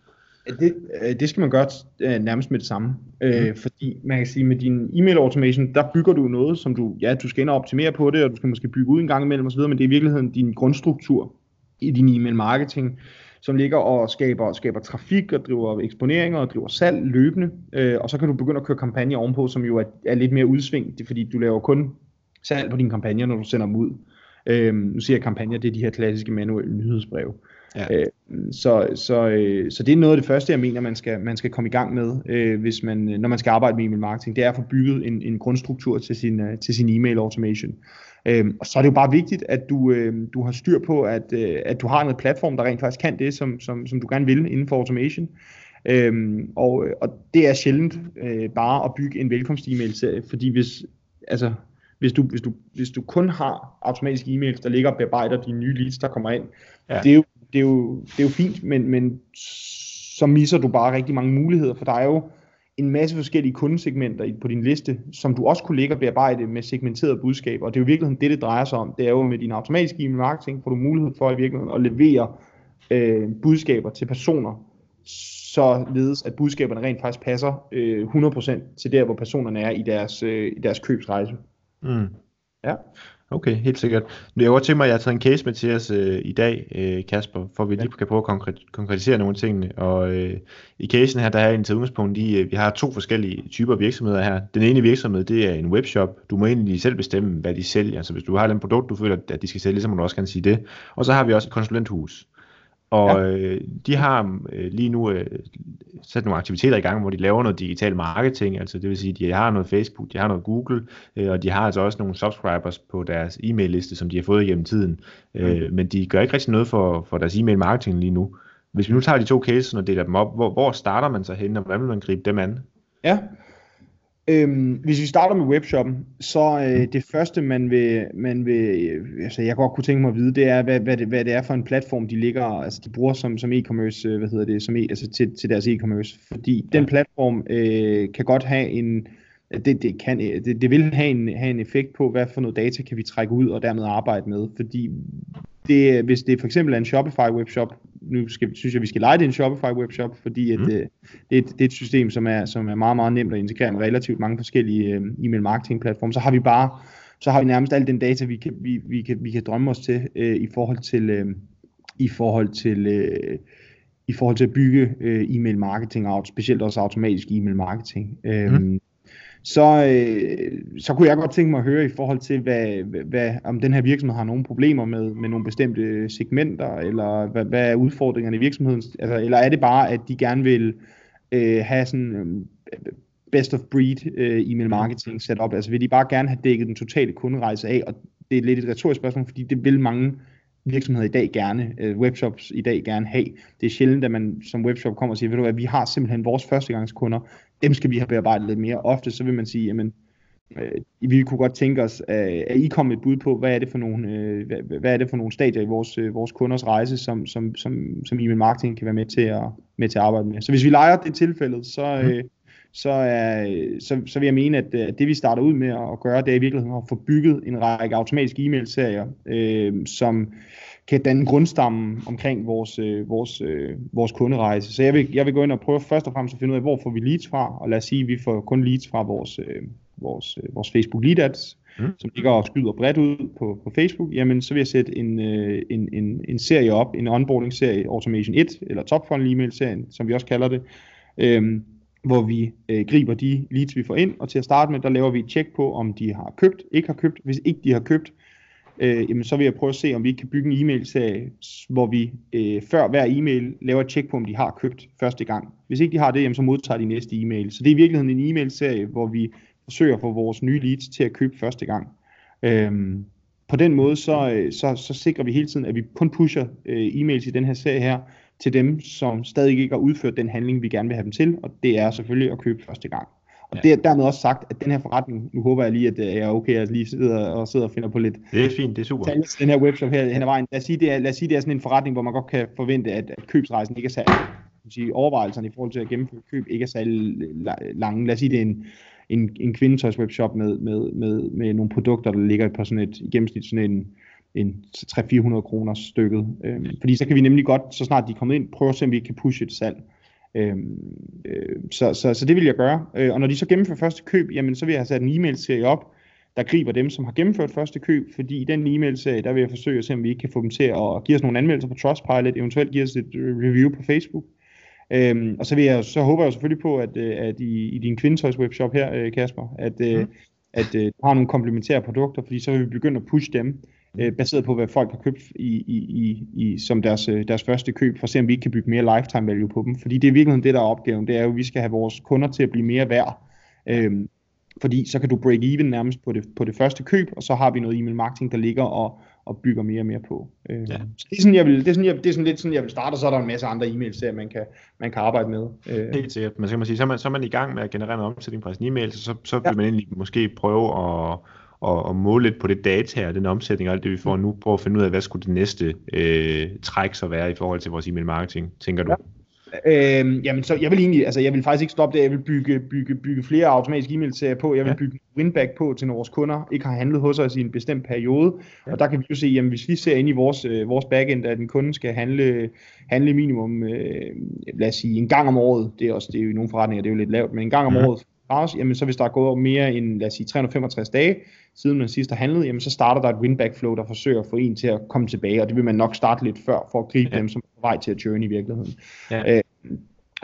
Det, øh, det skal man gøre øh, nærmest med det samme. Øh, mm. fordi man kan sige, med din e-mail automation, der bygger du noget, som du, ja, du skal ind og optimere på det, og du skal måske bygge ud en gang imellem osv., men det er i virkeligheden din grundstruktur i din e-mail marketing, som ligger og skaber, skaber trafik og driver eksponeringer og driver salg løbende. Øh, og så kan du begynde at køre kampagner ovenpå, som jo er, er lidt mere udsving, det er, fordi du laver kun salg på dine kampagner, når du sender dem ud. Øh, nu siger jeg kampagner, det er de her klassiske manuelle nyhedsbreve. Ja. Øh, så, så, øh, så det er noget af det første, jeg mener, man skal, man skal komme i gang med, øh, hvis man, når man skal arbejde med e-mail marketing. Det er at få bygget en, en grundstruktur til sin, øh, til sin e-mail automation. Øh, og så er det jo bare vigtigt, at du, øh, du har styr på, at, øh, at du har en platform, der rent faktisk kan det, som, som, som du gerne vil inden for automation. Øhm, og, og det er sjældent øh, bare at bygge en velkomst-e-mail, fordi hvis, altså, hvis du, hvis, du, hvis du kun har automatiske e-mails, der ligger og bearbejder de nye leads, der kommer ind, ja. det, er jo, det, er jo, det er jo fint, men, men så misser du bare rigtig mange muligheder, for der er jo en masse forskellige kundesegmenter på din liste, som du også kunne ligge og bearbejde med segmenterede budskaber, og det er jo virkelig det, det drejer sig om. Det er jo med din automatiske e-mail marketing, får du mulighed for i virkeligheden at levere øh, budskaber til personer, således at budskaberne rent faktisk passer øh, 100% til der, hvor personerne er i deres, øh, i deres købsrejse. Mm. Ja. Okay, helt sikkert. Jeg har godt tænkt mig, at jeg har taget en case med til os øh, i dag, øh, Kasper, for at vi lige kan prøve at konkret, konkretisere nogle ting. Og øh, i casen her, der er en til udgangspunkt i, øh, vi har to forskellige typer virksomheder her. Den ene virksomhed, det er en webshop. Du må egentlig selv bestemme, hvad de sælger. Altså hvis du har et produkt, du føler, at de skal sælge, så må du også gerne sige det. Og så har vi også et konsulenthus. Og ja. øh, de har øh, lige nu øh, sat nogle aktiviteter i gang, hvor de laver noget digital marketing, altså det vil sige, de har noget Facebook, de har noget Google, øh, og de har altså også nogle subscribers på deres e-mail liste, som de har fået igennem tiden. Øh, mm. Men de gør ikke rigtig noget for, for deres e-mail marketing lige nu. Hvis vi nu tager de to cases og deler dem op, hvor, hvor starter man så hen, og hvordan vil man gribe dem an? Ja, Øhm, hvis vi starter med webshoppen, så øh, det første man vil, man vil, altså jeg godt kunne tænke mig at vide, det er, hvad, hvad, det, hvad det er for en platform, de ligger, altså de bruger som, som e-commerce, øh, hvad hedder det, som e, altså til, til deres e-commerce. Fordi ja. den platform øh, kan godt have en, det, det, kan, det, det vil have en, have en effekt på, hvad for noget data kan vi trække ud og dermed arbejde med. Fordi det, hvis det for eksempel er en Shopify webshop, nu skal, synes jeg, vi skal lege det en Shopify webshop, fordi at, mm. det, det, er et, det er et system, som er, som er meget, meget nemt at integrere med relativt mange forskellige øh, e-mail marketing platforme. Så har vi bare, så har vi nærmest al den data, vi kan, vi, vi kan, vi kan drømme os til øh, i forhold til, øh, i forhold til øh, i forhold til at bygge øh, e-mail marketing, og specielt også automatisk e-mail marketing. Øhm, mm. Så, øh, så kunne jeg godt tænke mig at høre i forhold til, hvad, hvad, om den her virksomhed har nogle problemer med, med nogle bestemte segmenter, eller hvad, hvad er udfordringerne i virksomheden, altså, eller er det bare, at de gerne vil øh, have sådan øh, best of breed øh, email marketing setup, altså vil de bare gerne have dækket den totale kunderejse af, og det er lidt et retorisk spørgsmål, fordi det vil mange virksomheder i dag gerne, øh, webshops i dag gerne have. Det er sjældent, at man som webshop kommer og siger, ved du hvad, vi har simpelthen vores førstegangskunder, dem skal vi have bearbejdet lidt mere. Ofte så vil man sige, jamen, øh, vi kunne godt tænke os, at, at I kommer et bud på, hvad er det for nogle, øh, hvad, hvad er det for nogle stadier i vores, øh, vores kunders rejse, som, som, som, som e-mail marketing kan være med til, at, med til at arbejde med. Så hvis vi leger det tilfældet, så, øh, så, er, så, så vil jeg mene, at, at det vi starter ud med at gøre, det er i virkeligheden at få bygget en række automatiske e-mail-serier, øh, som kan danne grundstammen omkring vores, øh, vores, øh, vores kunderejse. Så jeg vil, jeg vil gå ind og prøve først og fremmest at finde ud af, hvor får vi leads fra, og lad os sige, at vi får kun leads fra vores, øh, vores, øh, vores Facebook Lead Ads, mm. som ligger og skyder bredt ud på, på Facebook, jamen så vil jeg sætte en, øh, en, en, en serie op, en onboarding-serie, Automation 1, eller Top Funnel E-mail-serien, som vi også kalder det, øh, hvor vi øh, griber de leads, vi får ind, og til at starte med, der laver vi et tjek på, om de har købt, ikke har købt. Hvis ikke de har købt, øh, jamen, så vil jeg prøve at se, om vi ikke kan bygge en e-mail-serie, hvor vi øh, før hver e-mail laver et tjek på, om de har købt første gang. Hvis ikke de har det, jamen, så modtager de næste e-mail. Så det er i virkeligheden en e-mail-serie, hvor vi forsøger at få vores nye leads til at købe første gang. Øhm, på den måde, så, øh, så, så sikrer vi hele tiden, at vi kun pusher øh, e-mails i den her serie her, til dem, som stadig ikke har udført den handling, vi gerne vil have dem til, og det er selvfølgelig at købe første gang. Og det er dermed også sagt, at den her forretning, nu håber jeg lige, at jeg er okay, at lige sidder og sidder og finder på lidt. Det er fint, det er super. Den her webshop her hen ad vejen. Lad os sige, det er, lad os sige, det er sådan en forretning, hvor man godt kan forvente, at, at købsrejsen ikke er særlig, sige, overvejelserne i forhold til at gennemføre køb ikke er særlig lange. Lad os sige, det er en, en, en kvindetøjswebshop med, med, med, med nogle produkter, der ligger på sådan et, i gennemsnit sådan en, en 300-400 kroner stykket. Øhm, fordi så kan vi nemlig godt, så snart de er kommet ind, prøve at se, om vi kan pushe et salg. Øhm, øh, så, så, så det vil jeg gøre. Øh, og når de så gennemfører første køb, jamen så vil jeg have sat en e-mail-serie op, der griber dem, som har gennemført første køb, fordi i den e-mail-serie, der vil jeg forsøge at se, om vi ikke kan få dem til at give os nogle anmeldelser på Trustpilot, eventuelt give os et review på Facebook. Øhm, og så, vil jeg, så håber jeg selvfølgelig på, at, øh, at i, i din kvindetøjs webshop her, øh, Kasper, at, mm. at, at du har nogle komplementære produkter, fordi så vil vi begynde at pushe dem øh, baseret på, hvad folk har købt i, i, i, i, som deres, øh, deres første køb, for at se, om vi ikke kan bygge mere lifetime value på dem. Fordi det er virkelig det, der er opgaven. Det er jo, at vi skal have vores kunder til at blive mere værd. Øhm, fordi så kan du break even nærmest på det, på det første køb, og så har vi noget e-mail marketing, der ligger og, og bygger mere og mere på. Øh, ja. Så det er, sådan, jeg vil, det, er sådan, jeg, det er sådan lidt sådan, jeg vil starte, og så er der en masse andre e-mails, man kan, man kan arbejde med. Øh. Helt sikkert. Men så kan man sige, så er man, så er man i gang med at generere en omsætning på sin e-mail, så, så ja. vil man egentlig måske prøve at og, og måle lidt på det data og den omsætning og alt det, vi får nu. Prøve at finde ud af, hvad skulle det næste øh, træk så være i forhold til vores e-mail marketing, tænker du? Ja. Øhm, jamen, så jeg vil egentlig, altså jeg vil faktisk ikke stoppe det, jeg vil bygge, bygge, bygge flere automatiske e-mail på, jeg vil ja. bygge winback på til når vores kunder ikke har handlet hos os i en bestemt periode, ja. og der kan vi jo se, jamen hvis vi ser ind i vores, øh, vores backend, at en kunde skal handle, handle minimum, øh, lad os sige en gang om året, det er også, det er jo i nogle forretninger, det er jo lidt lavt, men en gang om ja. året, jamen så hvis der er gået mere end, lad os sige, 365 dage, siden man sidst har handlet, jamen så starter der et winback flow, der forsøger at få en til at komme tilbage, og det vil man nok starte lidt før, for at gribe ja. dem som er på vej til at journey i virkeligheden. Ja. Øh,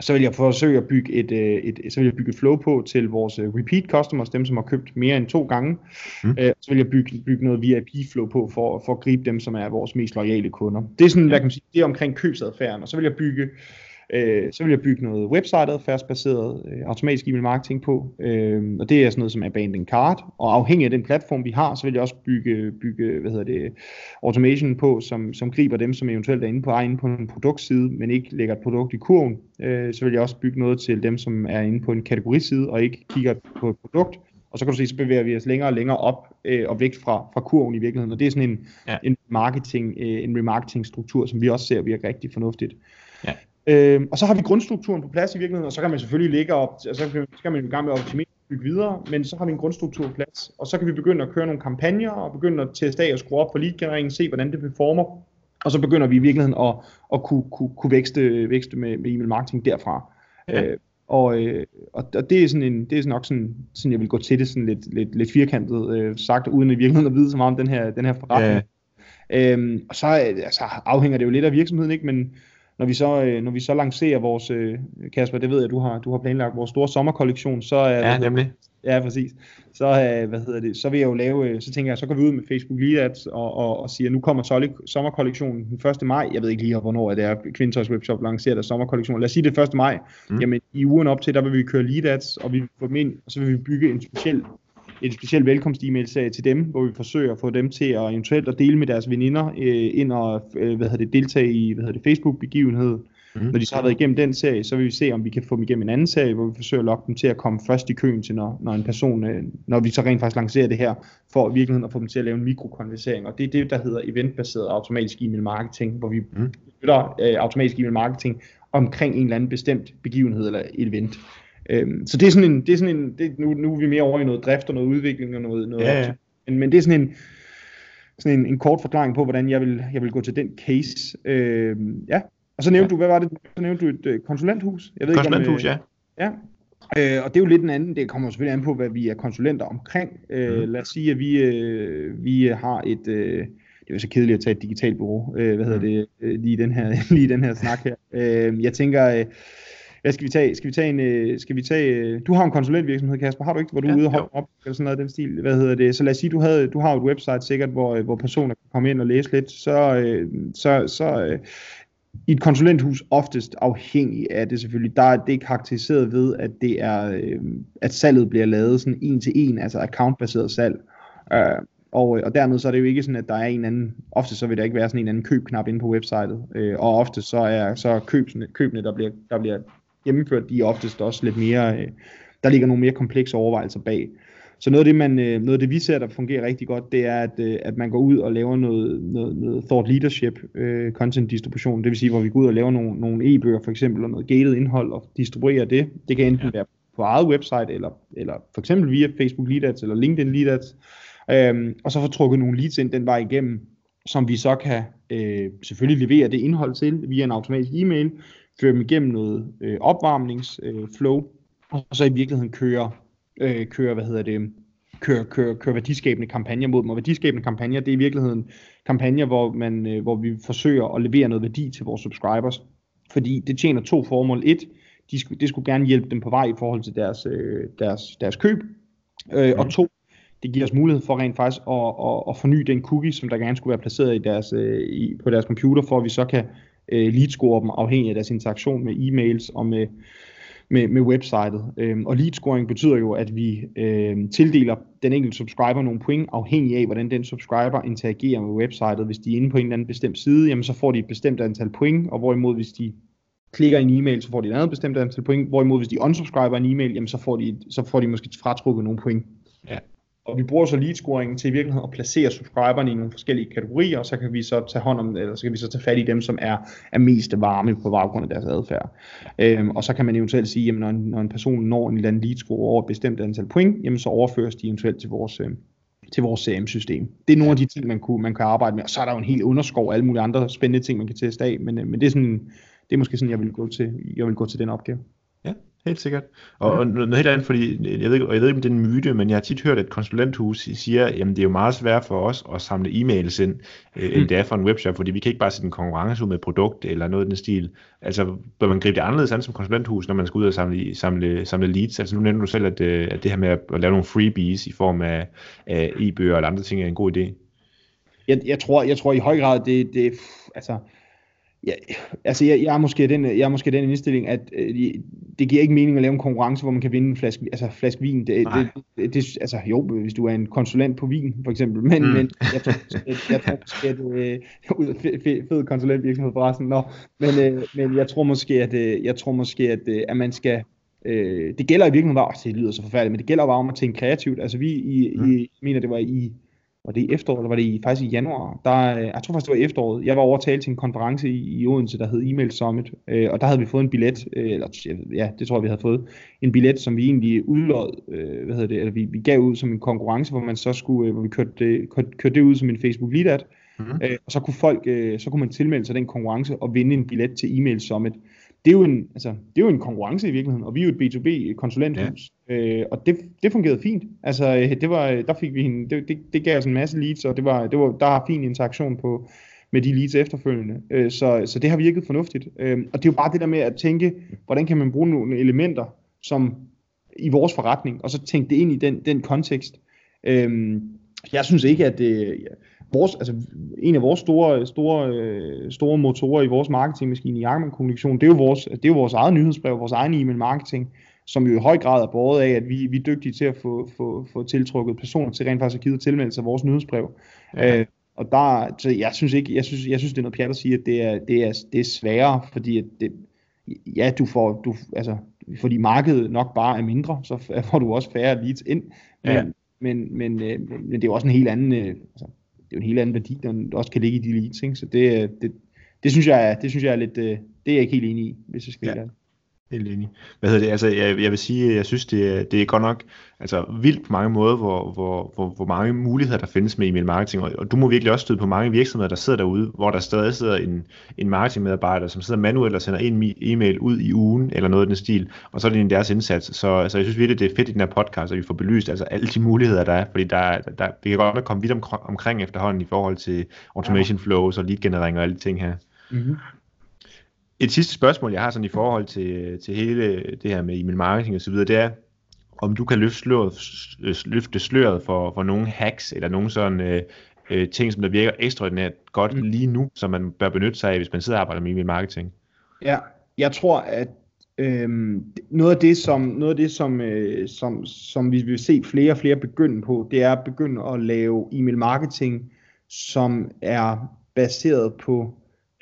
så vil jeg forsøge at bygge et, øh, et, så vil jeg bygge et flow på til vores øh, repeat customers, dem som har købt mere end to gange. Mm. Øh, så vil jeg bygge, bygge noget VIP flow på for, for at gribe dem, som er vores mest loyale kunder. Det er sådan, hvad kan man sige, det er omkring købsadfærden. Og så vil jeg bygge Øh, så vil jeg bygge noget website-adfærdsbaseret øh, automatisk e-mail marketing på, øh, og det er sådan noget som abandoned cart, og afhængig af den platform vi har, så vil jeg også bygge, bygge hvad hedder det, automation på, som, som griber dem, som eventuelt er inde på, er inde på en produktside, men ikke lægger et produkt i kurven. Øh, så vil jeg også bygge noget til dem, som er inde på en kategoriside, og ikke kigger på et produkt, og så kan du se, så bevæger vi os længere og længere op øh, og væk fra, fra kurven i virkeligheden. Og det er sådan en, ja. en marketing, øh, en remarketing struktur, som vi også ser virker rigtig fornuftigt. Øh, og så har vi grundstrukturen på plads i virkeligheden, og så kan man selvfølgelig ligge op, og så kan, så kan man i gang med at optimere bygge videre, men så har vi en grundstruktur på plads, og så kan vi begynde at køre nogle kampagner, og begynde at teste af og skrue op på lead se hvordan det performer, og så begynder vi i virkeligheden at, at kunne, kunne, kunne vækste, vækste med, med e-mail marketing derfra. Ja. Øh, og, øh, og det er sådan en, det er nok sådan, sådan jeg vil gå til det sådan lidt, lidt, lidt firkantet øh, sagt, uden i virkeligheden at vide så meget om den her, den her forretning. Ja. Øhm, og så altså, afhænger det jo lidt af virksomheden, ikke? men når vi så, øh, når vi så lancerer vores, øh, Kasper, det ved jeg, du har, du har planlagt vores store sommerkollektion, så er ja, nemlig. Ja, præcis. Så, øh, hvad hedder det, så vil jeg jo lave, øh, så tænker jeg, så går vi ud med Facebook Lead Ads og, og, og siger, nu kommer sommerkollektionen den 1. maj. Jeg ved ikke lige, hvornår det er, Kvinters Webshop lancerer der sommerkollektion. Lad os sige det 1. maj. Mm. Jamen, i ugen op til, der vil vi køre Lead Ads, og vi vil få dem ind, og så vil vi bygge en speciel et specielt velkomst-e-mail-serie til dem, hvor vi forsøger at få dem til at eventuelt at dele med deres veninder øh, ind og øh, hvad hedder det, deltage i hvad hedder det, Facebook-begivenhed. Mm. Når de så har været igennem den serie, så vil vi se, om vi kan få dem igennem en anden serie, hvor vi forsøger at lokke dem til at komme først i køen til, når, når en person, øh, når vi så rent faktisk lancerer det her, for i virkeligheden at få dem til at lave en mikrokonversering. Og det er det, der hedder eventbaseret automatisk e-mail marketing, hvor vi mm. bytter øh, automatisk e-mail marketing omkring en eller anden bestemt begivenhed eller event. Øhm, så det er sådan en, det er sådan en det, nu, nu er vi mere over i noget drift og noget udvikling og noget, noget ja, ja. Men, men det er sådan en, sådan en, en kort forklaring på, hvordan jeg vil, jeg vil gå til den case. Øhm, ja, og så nævnte ja. du, hvad var det? Så nævnte du et uh, konsulenthus. Jeg ved konsulenthus, ikke, om, øh, ja. Ja, øh, og det er jo lidt en anden, det kommer selvfølgelig an på, hvad vi er konsulenter omkring. Øh, mm. Lad os sige, at vi, øh, vi har et, øh, det er jo så kedeligt at tage et digitalt bureau, øh, hvad hedder mm. det, øh, lige den her, lige den her snak her. Øh, jeg tænker, øh, hvad skal vi tage? Skal vi tage en, øh, skal vi tage, øh, du har en konsulentvirksomhed, Kasper, har du ikke, hvor du er ude og op, eller sådan noget den stil, hvad hedder det, så lad os sige, du, havde, du har et website sikkert, hvor, øh, hvor personer kan komme ind og læse lidt, så, så, så i et konsulenthus oftest afhængig af det selvfølgelig, der er det karakteriseret ved, at det er, at salget bliver lavet sådan en til en, altså accountbaseret salg. Og, og dermed så er det jo ikke sådan, at der er en anden, ofte så vil der ikke være sådan en anden købknap inde på websitet, og ofte så er så købene, købene der, bliver, der bliver gennemført, de er oftest også lidt mere, øh, der ligger nogle mere komplekse overvejelser bag. Så noget af det, man, øh, noget af det vi ser, der fungerer rigtig godt, det er, at, øh, at man går ud og laver noget, noget, noget thought leadership, øh, content distribution, det vil sige, hvor vi går ud og laver nogle, nogle e-bøger for eksempel, og noget gated indhold, og distribuerer det. Det kan enten ja. være på eget website, eller, eller for eksempel via Facebook Lead Ads, eller LinkedIn Lead Ads, øhm, og så få trukket nogle leads ind den vej igennem, som vi så kan øh, selvfølgelig levere det indhold til via en automatisk e-mail, føre dem igennem noget øh, opvarmningsflow, øh, og så i virkeligheden køre, øh, køre hvad hedder det, køre, køre, køre værdiskabende kampagner mod dem. Og værdiskabende kampagner, det er i virkeligheden kampagner, hvor, man, øh, hvor vi forsøger at levere noget værdi til vores subscribers. Fordi det tjener to formål. Et, de skulle, det skulle gerne hjælpe dem på vej i forhold til deres, øh, deres, deres køb. Øh, mm. Og to, det giver os mulighed for rent faktisk at, at, at forny den cookie, som der gerne skulle være placeret i deres, øh, i, på deres computer, for at vi så kan øh, leadscore dem afhængig af deres interaktion med e-mails og med, med, med websitet. Øhm, og leadscoring betyder jo, at vi øh, tildeler den enkelte subscriber nogle point, afhængig af, hvordan den subscriber interagerer med websitet. Hvis de er inde på en eller anden bestemt side, jamen så får de et bestemt antal point, og hvorimod hvis de klikker en e-mail, så får de et andet bestemt antal point, hvorimod hvis de unsubscriber en e-mail, jamen så får de, så får de måske fratrukket nogle point. Ja. Og vi bruger så lead scoring til i virkeligheden at placere subscriberne i nogle forskellige kategorier, og så kan vi så tage hånd om, eller så kan vi så tage fat i dem, som er, er mest varme på baggrund af deres adfærd. Øhm, og så kan man eventuelt sige, at når en, når en person når en eller anden lead score over et bestemt antal point, jamen så overføres de eventuelt til vores, øh, til vores øhm, CRM-system. Det er nogle af de ting, man, kunne, man kan arbejde med, og så er der jo en hel underskov og alle mulige andre spændende ting, man kan teste af, men, øh, men det, er sådan, det er måske sådan, jeg vil gå til, jeg vil gå til den opgave. Helt sikkert. Og, ja. og noget helt andet, fordi jeg ved, ikke, jeg ved ikke, om det er en myte, men jeg har tit hørt, at konsulenthus siger, at det er jo meget svært for os at samle e-mails ind, øh, mm. end det er for en webshop, fordi vi kan ikke bare sætte en konkurrence ud med et produkt eller noget i den stil. Altså, bør man gribe det anderledes an som konsulenthus, når man skal ud og samle, samle, samle leads? Altså, nu nævner du selv, at, øh, at det her med at, at lave nogle freebies i form af, af e-bøger eller andre ting er en god idé. Jeg, jeg, tror, jeg tror i høj grad, det, det altså, Ja, altså jeg, jeg, er måske den, jeg er måske den indstilling, at øh, det giver ikke mening at lave en konkurrence, hvor man kan vinde en flaske, altså flaske vin. Det, det, det, det, altså jo, hvis du er en konsulent på vin, for eksempel. Men, mm. men jeg tror, jeg, jeg tror måske, at øh, fed, fed, konsulentvirksomhed forresten. Nå, men, øh, men jeg tror måske, at, øh, jeg tror måske, at, øh, at man skal, øh, det gælder i virkeligheden bare, det lyder så forfærdeligt, men det gælder bare om at tænke kreativt. Altså vi, i, mm. i, mener det var i var det i efteråret, eller var det i, faktisk i januar? Der, øh, jeg tror faktisk, det var efteråret. Jeg var over til en konference i, i Odense, der hed Email Summit, øh, og der havde vi fået en billet, øh, eller ja, det tror jeg, vi havde fået, en billet, som vi egentlig udlod, øh, hvad hedder det, eller vi, vi gav ud som en konkurrence, hvor man så skulle, øh, hvor vi kørte det, kørte, kørte det ud som en Facebook lead ad, mm-hmm. øh, og så kunne folk, øh, så kunne man tilmelde sig den konkurrence og vinde en billet til Email Summit det er jo en, altså, det er jo en konkurrence i virkeligheden, og vi er jo et B2B-konsulenthus, ja. øh, og det, det fungerede fint. Altså, det var, der fik vi en, det, det, det gav os en masse leads, og det var, det var, der har fin interaktion på, med de leads efterfølgende. Øh, så, så det har virket fornuftigt. Øh, og det er jo bare det der med at tænke, hvordan kan man bruge nogle elementer, som i vores forretning, og så tænke det ind i den, den kontekst. Øh, jeg synes ikke, at det, vores, altså, en af vores store, store, øh, store motorer i vores marketingmaskine i Ackermann Kommunikation, det er jo vores, det er jo vores eget nyhedsbrev, vores egen e-mail marketing, som jo i høj grad er båret af, at vi, vi er dygtige til at få, få, få tiltrukket personer til rent faktisk at give tilmeldelse af vores nyhedsbrev. Ja. Øh, og der, så jeg synes ikke, jeg synes, jeg synes det er noget pjat at sige, at det er, det er, det er sværere, fordi at det, ja, du får, du, altså, fordi markedet nok bare er mindre, så får du også færre leads ind, men, ja. men, men, øh, men, men det er også en helt anden, øh, altså, det er en helt anden værdi, der også kan ligge i de leads, ikke? så det, det, det, synes jeg, det synes jeg er lidt, det er jeg ikke helt enig i, hvis jeg skal ja. Helt enig. Hvad hedder det? Altså, jeg, jeg vil sige, jeg synes, det er, det er godt nok altså, vildt på mange måder, hvor, hvor, hvor, hvor mange muligheder der findes med e-mail marketing. Og, og du må virkelig også støde på mange virksomheder, der sidder derude, hvor der stadig sidder en, en marketingmedarbejder, som sidder manuelt og sender en e-mail ud i ugen, eller noget af den stil, og så er det en deres indsats. Så altså, jeg synes virkelig, det er fedt i den her podcast, at vi får belyst altså, alle de muligheder, der er, fordi der, der, vi kan godt nok komme vidt om, omkring efterhånden i forhold til automation flows og lead generering og alle de ting her. Mm-hmm. Et sidste spørgsmål, jeg har sådan i forhold til, til hele det her med e-mail marketing og så videre, det er, om du kan løfte sløret, løfte sløret for, for nogle hacks, eller nogle sådan øh, øh, ting, som der virker ekstraordinært godt mm. lige nu, som man bør benytte sig af, hvis man sidder og arbejder med e-mail marketing. Ja, jeg tror, at øhm, noget af det, som, noget af det som, øh, som, som vi vil se flere og flere begynde på, det er at begynde at lave e-mail marketing, som er baseret på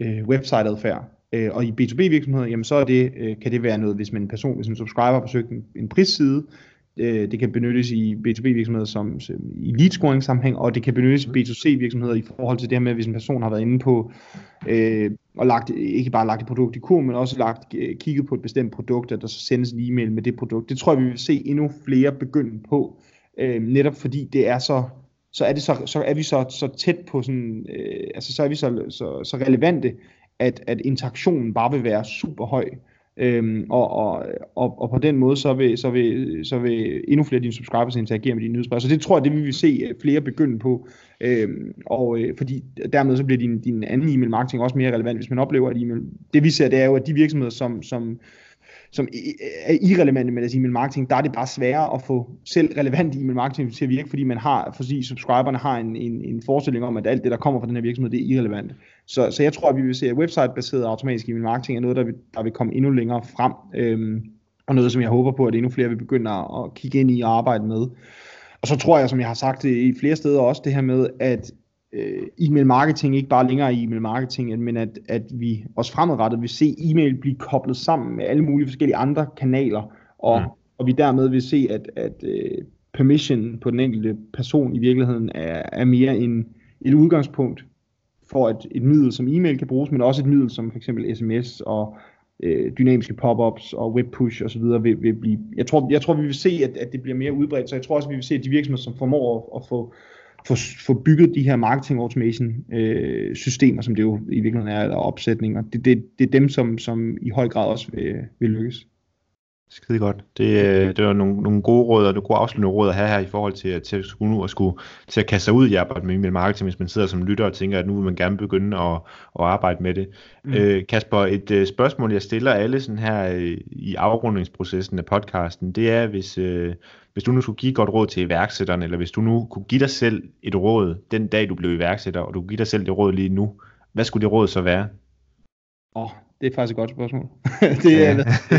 øh, website-adfærd. Øh, og i B2B virksomheder, jamen så er det, øh, kan det være noget, hvis man en person, hvis en subscriber har besøgt en, en prisside, øh, det kan benyttes i B2B virksomheder som, som i lead scoring sammenhæng, og det kan benyttes i B2C virksomheder i forhold til det her med, hvis en person har været inde på øh, og lagt, ikke bare lagt et produkt i kur, men også lagt, øh, kigget på et bestemt produkt, at der så sendes en e-mail med det produkt. Det tror jeg, vi vil se endnu flere begynde på, øh, netop fordi det er så så er, det så, så er vi så, så tæt på sådan, øh, altså så er vi så, så, så relevante, at, at interaktionen bare vil være super høj. Øhm, og, og, og, og på den måde, så vil, så vil, så vil endnu flere af dine subscribers interagere med dine nyhedsbrev. Så det tror jeg, det vi se øh, flere begynde på. Øhm, og øh, fordi dermed så bliver din, din anden e-mail marketing også mere relevant, hvis man oplever, at e-mail... Det vi ser, det er jo, at de virksomheder, som, som, som er irrelevante med deres e-mail marketing, der er det bare sværere at få selv relevant e-mail marketing til at virke, fordi man har, fordi subscriberne har en, en, en forestilling om, at alt det, der kommer fra den her virksomhed, det er irrelevant. Så, så jeg tror, at vi vil se, at website-baseret automatisk e-mail marketing er noget, der vil, der vil komme endnu længere frem, øhm, og noget, som jeg håber på, at endnu flere vil begynde at kigge ind i og arbejde med. Og så tror jeg, som jeg har sagt i flere steder også, det her med, at øh, e-mail marketing ikke bare længere e-mail marketing, men at, at vi også fremadrettet vil se e-mail blive koblet sammen med alle mulige forskellige andre kanaler, og, mm. og vi dermed vil se, at, at uh, permission på den enkelte person i virkeligheden er, er mere en, et udgangspunkt for et, et middel som e-mail kan bruges, men også et middel som f.eks. sms og øh, dynamiske pop-ups og webpush osv. Vil, vil blive, jeg tror, jeg tror, vi vil se, at, at det bliver mere udbredt, så jeg tror også, vi vil se, at de virksomheder, som formår at, at få få, få bygget de her marketing automation øh, systemer, som det jo i virkeligheden er, eller opsætninger, det, det, det er dem, som, som i høj grad også vil, vil lykkes. Skide godt. Det, øh, det var nogle, nogle gode råd, og nogle gode afsluttende råd at have her i forhold til, til at skulle nu at skulle til at kaste sig ud i arbejde med email marketing, hvis man sidder som lytter og tænker, at nu vil man gerne begynde at, at arbejde med det. Mm. Øh, Kasper, et uh, spørgsmål, jeg stiller alle sådan her uh, i afrundingsprocessen af podcasten, det er, hvis, uh, hvis du nu skulle give godt råd til iværksætteren, eller hvis du nu kunne give dig selv et råd den dag, du blev iværksætter, og du kunne give dig selv det råd lige nu, hvad skulle det råd så være? Åh, oh, det er faktisk et godt spørgsmål. det er, ja,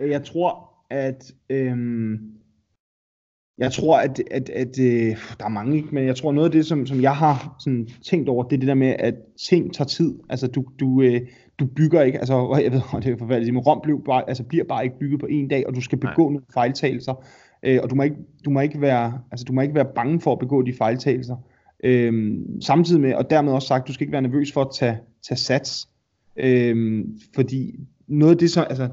jeg tror, at øhm, jeg tror, at, at, at øh, der er mange, ikke? men jeg tror noget af det, som, som jeg har sådan, tænkt over, det er det der med, at ting tager tid. Altså du, du, øh, du bygger ikke, altså jeg ved, det er forfærdeligt, men Rom blev bare, altså, bliver bare ikke bygget på en dag, og du skal begå Nej. nogle fejltagelser, øh, og du må, ikke, du, må ikke være, altså, du må ikke være bange for at begå de fejltagelser. Øh, samtidig med, og dermed også sagt, du skal ikke være nervøs for at tage, tage sats. Øhm, fordi noget af det så, altså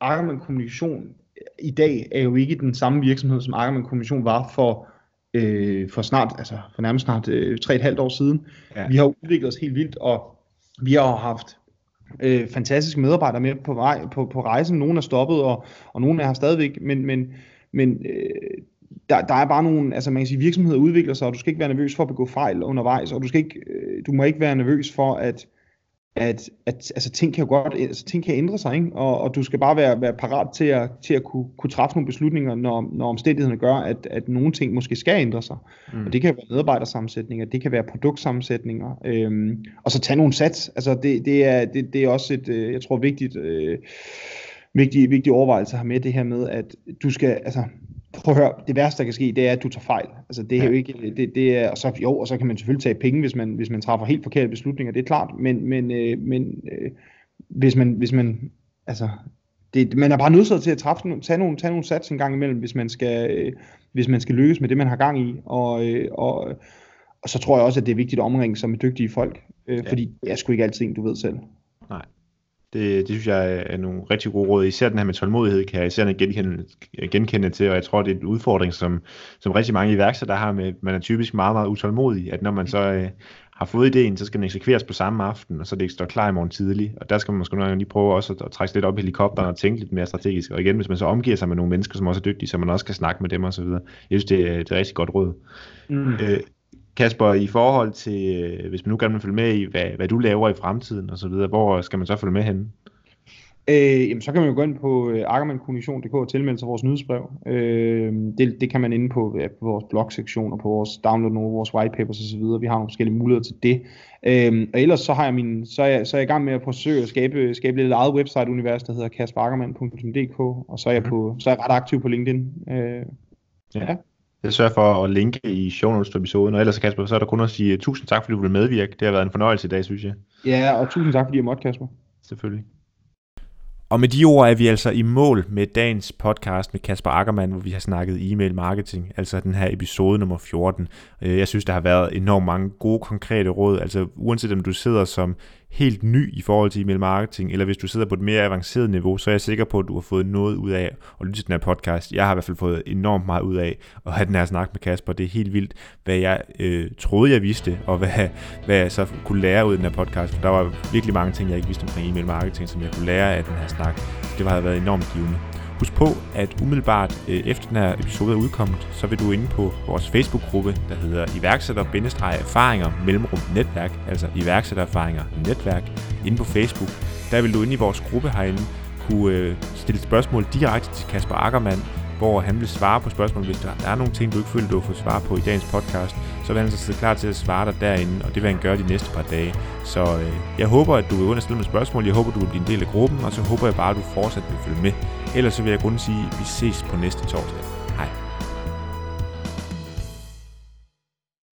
Ackermann Kommunikation i dag er jo ikke den samme virksomhed, som Ackermann Kommunikation var for, øh, for snart, altså for nærmest snart øh, 3,5 år siden. Ja. Vi har udviklet os helt vildt, og vi har haft øh, fantastiske medarbejdere med på, vej, på, på rejsen. Nogle er stoppet, og, og nogle er her stadigvæk, men, men, men øh, der, der er bare nogle, altså man kan sige, virksomheder udvikler sig, og du skal ikke være nervøs for at begå fejl undervejs, og du, skal ikke, øh, du må ikke være nervøs for, at, at, at altså, ting kan jo godt, altså, ting kan ændre sig, ikke? Og, og du skal bare være, være parat til at, til at kunne, kunne træffe nogle beslutninger, når, når omstændighederne gør, at, at nogle ting måske skal ændre sig. Mm. Og det kan være medarbejdersammensætninger, det kan være produktsammensætninger, øhm, og så tage nogle sats. Altså det, det, er, det, det er også et, øh, jeg tror, vigtigt, øh, vigtig, vigtig overvejelse at have med det her med, at du skal, altså prøv at høre, det værste, der kan ske, det er, at du tager fejl. Altså, det er ja. jo ikke, det, det er, og så, jo, og så kan man selvfølgelig tage penge, hvis man, hvis man træffer helt forkerte beslutninger, det er klart, men, men, øh, men øh, hvis man, hvis man, altså, det, man er bare nødt til at træffe, tage nogle, tage nogle sats en gang imellem, hvis man skal, øh, hvis man skal lykkes med det, man har gang i, og, øh, og, og så tror jeg også, at det er vigtigt at omringe sig med dygtige folk, øh, ja. fordi det er sgu ikke altid du ved selv. Nej. Det, det synes jeg er nogle rigtig gode råd. Især den her med tålmodighed kan jeg især genkende, genkende til, og jeg tror, det er en udfordring, som, som rigtig mange iværksættere har med, man er typisk meget, meget utålmodig, at når man så øh, har fået ideen, så skal den eksekveres på samme aften, og så det står klar i morgen tidlig. Og der skal man måske nogle gange lige prøve også at, at trække lidt op i helikopteren og tænke lidt mere strategisk. Og igen, hvis man så omgiver sig med nogle mennesker, som også er dygtige, så man også kan snakke med dem osv. Jeg synes, det, er, det er rigtig godt råd. Mm. Øh, Kasper, i forhold til, øh, hvis man nu gerne vil følge med i, hvad, hvad du laver i fremtiden og så videre, hvor skal man så følge med henne? Øh, jamen, så kan man jo gå ind på øh, ackermankommunikation.dk og tilmelde sig vores nyhedsbrev. Øh, det, det kan man inde på, ja, på vores blogsektion og på vores download nogle vores whitepapers osv. Vi har nogle forskellige muligheder til det. Øh, og ellers så, har jeg min, så, er jeg, så er jeg i gang med at forsøge at skabe, skabe lidt eget website-univers, der hedder kasperackermann.dk, og så er, jeg mhm. på, så er jeg ret aktiv på LinkedIn. Øh, ja. ja. Jeg sørger for at linke i show notes til episoden, og ellers Kasper, så er der kun at sige tusind tak, fordi du ville medvirke. Det har været en fornøjelse i dag, synes jeg. Ja, og tusind tak, fordi jeg måtte, Kasper. Selvfølgelig. Og med de ord er vi altså i mål med dagens podcast med Kasper Ackermann, hvor vi har snakket e-mail marketing, altså den her episode nummer 14. Øh, jeg synes, der har været enormt mange gode, konkrete råd, altså uanset om du sidder som helt ny i forhold til e-mail marketing, eller hvis du sidder på et mere avanceret niveau, så er jeg sikker på, at du har fået noget ud af at lytte til den her podcast. Jeg har i hvert fald fået enormt meget ud af at have den her snak med Kasper. Det er helt vildt, hvad jeg øh, troede, jeg vidste, og hvad, hvad jeg så kunne lære ud af den her podcast. For der var virkelig mange ting, jeg ikke vidste omkring e-mail marketing, som jeg kunne lære af den her snak. Det har været enormt givende. Husk på, at umiddelbart øh, efter den her episode er udkommet, så vil du inde på vores Facebook-gruppe, der hedder iværksætter-erfaringer mellemrum netværk, altså iværksættererfaringer netværk, inde på Facebook. Der vil du inde i vores gruppe herinde kunne øh, stille spørgsmål direkte til Kasper Ackermann, hvor han vil svare på spørgsmål. Hvis der er nogle ting, du ikke føler, du har fået svar på i dagens podcast, så vil han så sidde klar til at svare dig derinde, og det vil han gøre de næste par dage. Så øh, jeg håber, at du vil understille med spørgsmål. Jeg håber, du vil blive en del af gruppen, og så håber jeg bare, at du fortsat vil følge med. Ellers så vil jeg kun sige, at vi ses på næste torsdag.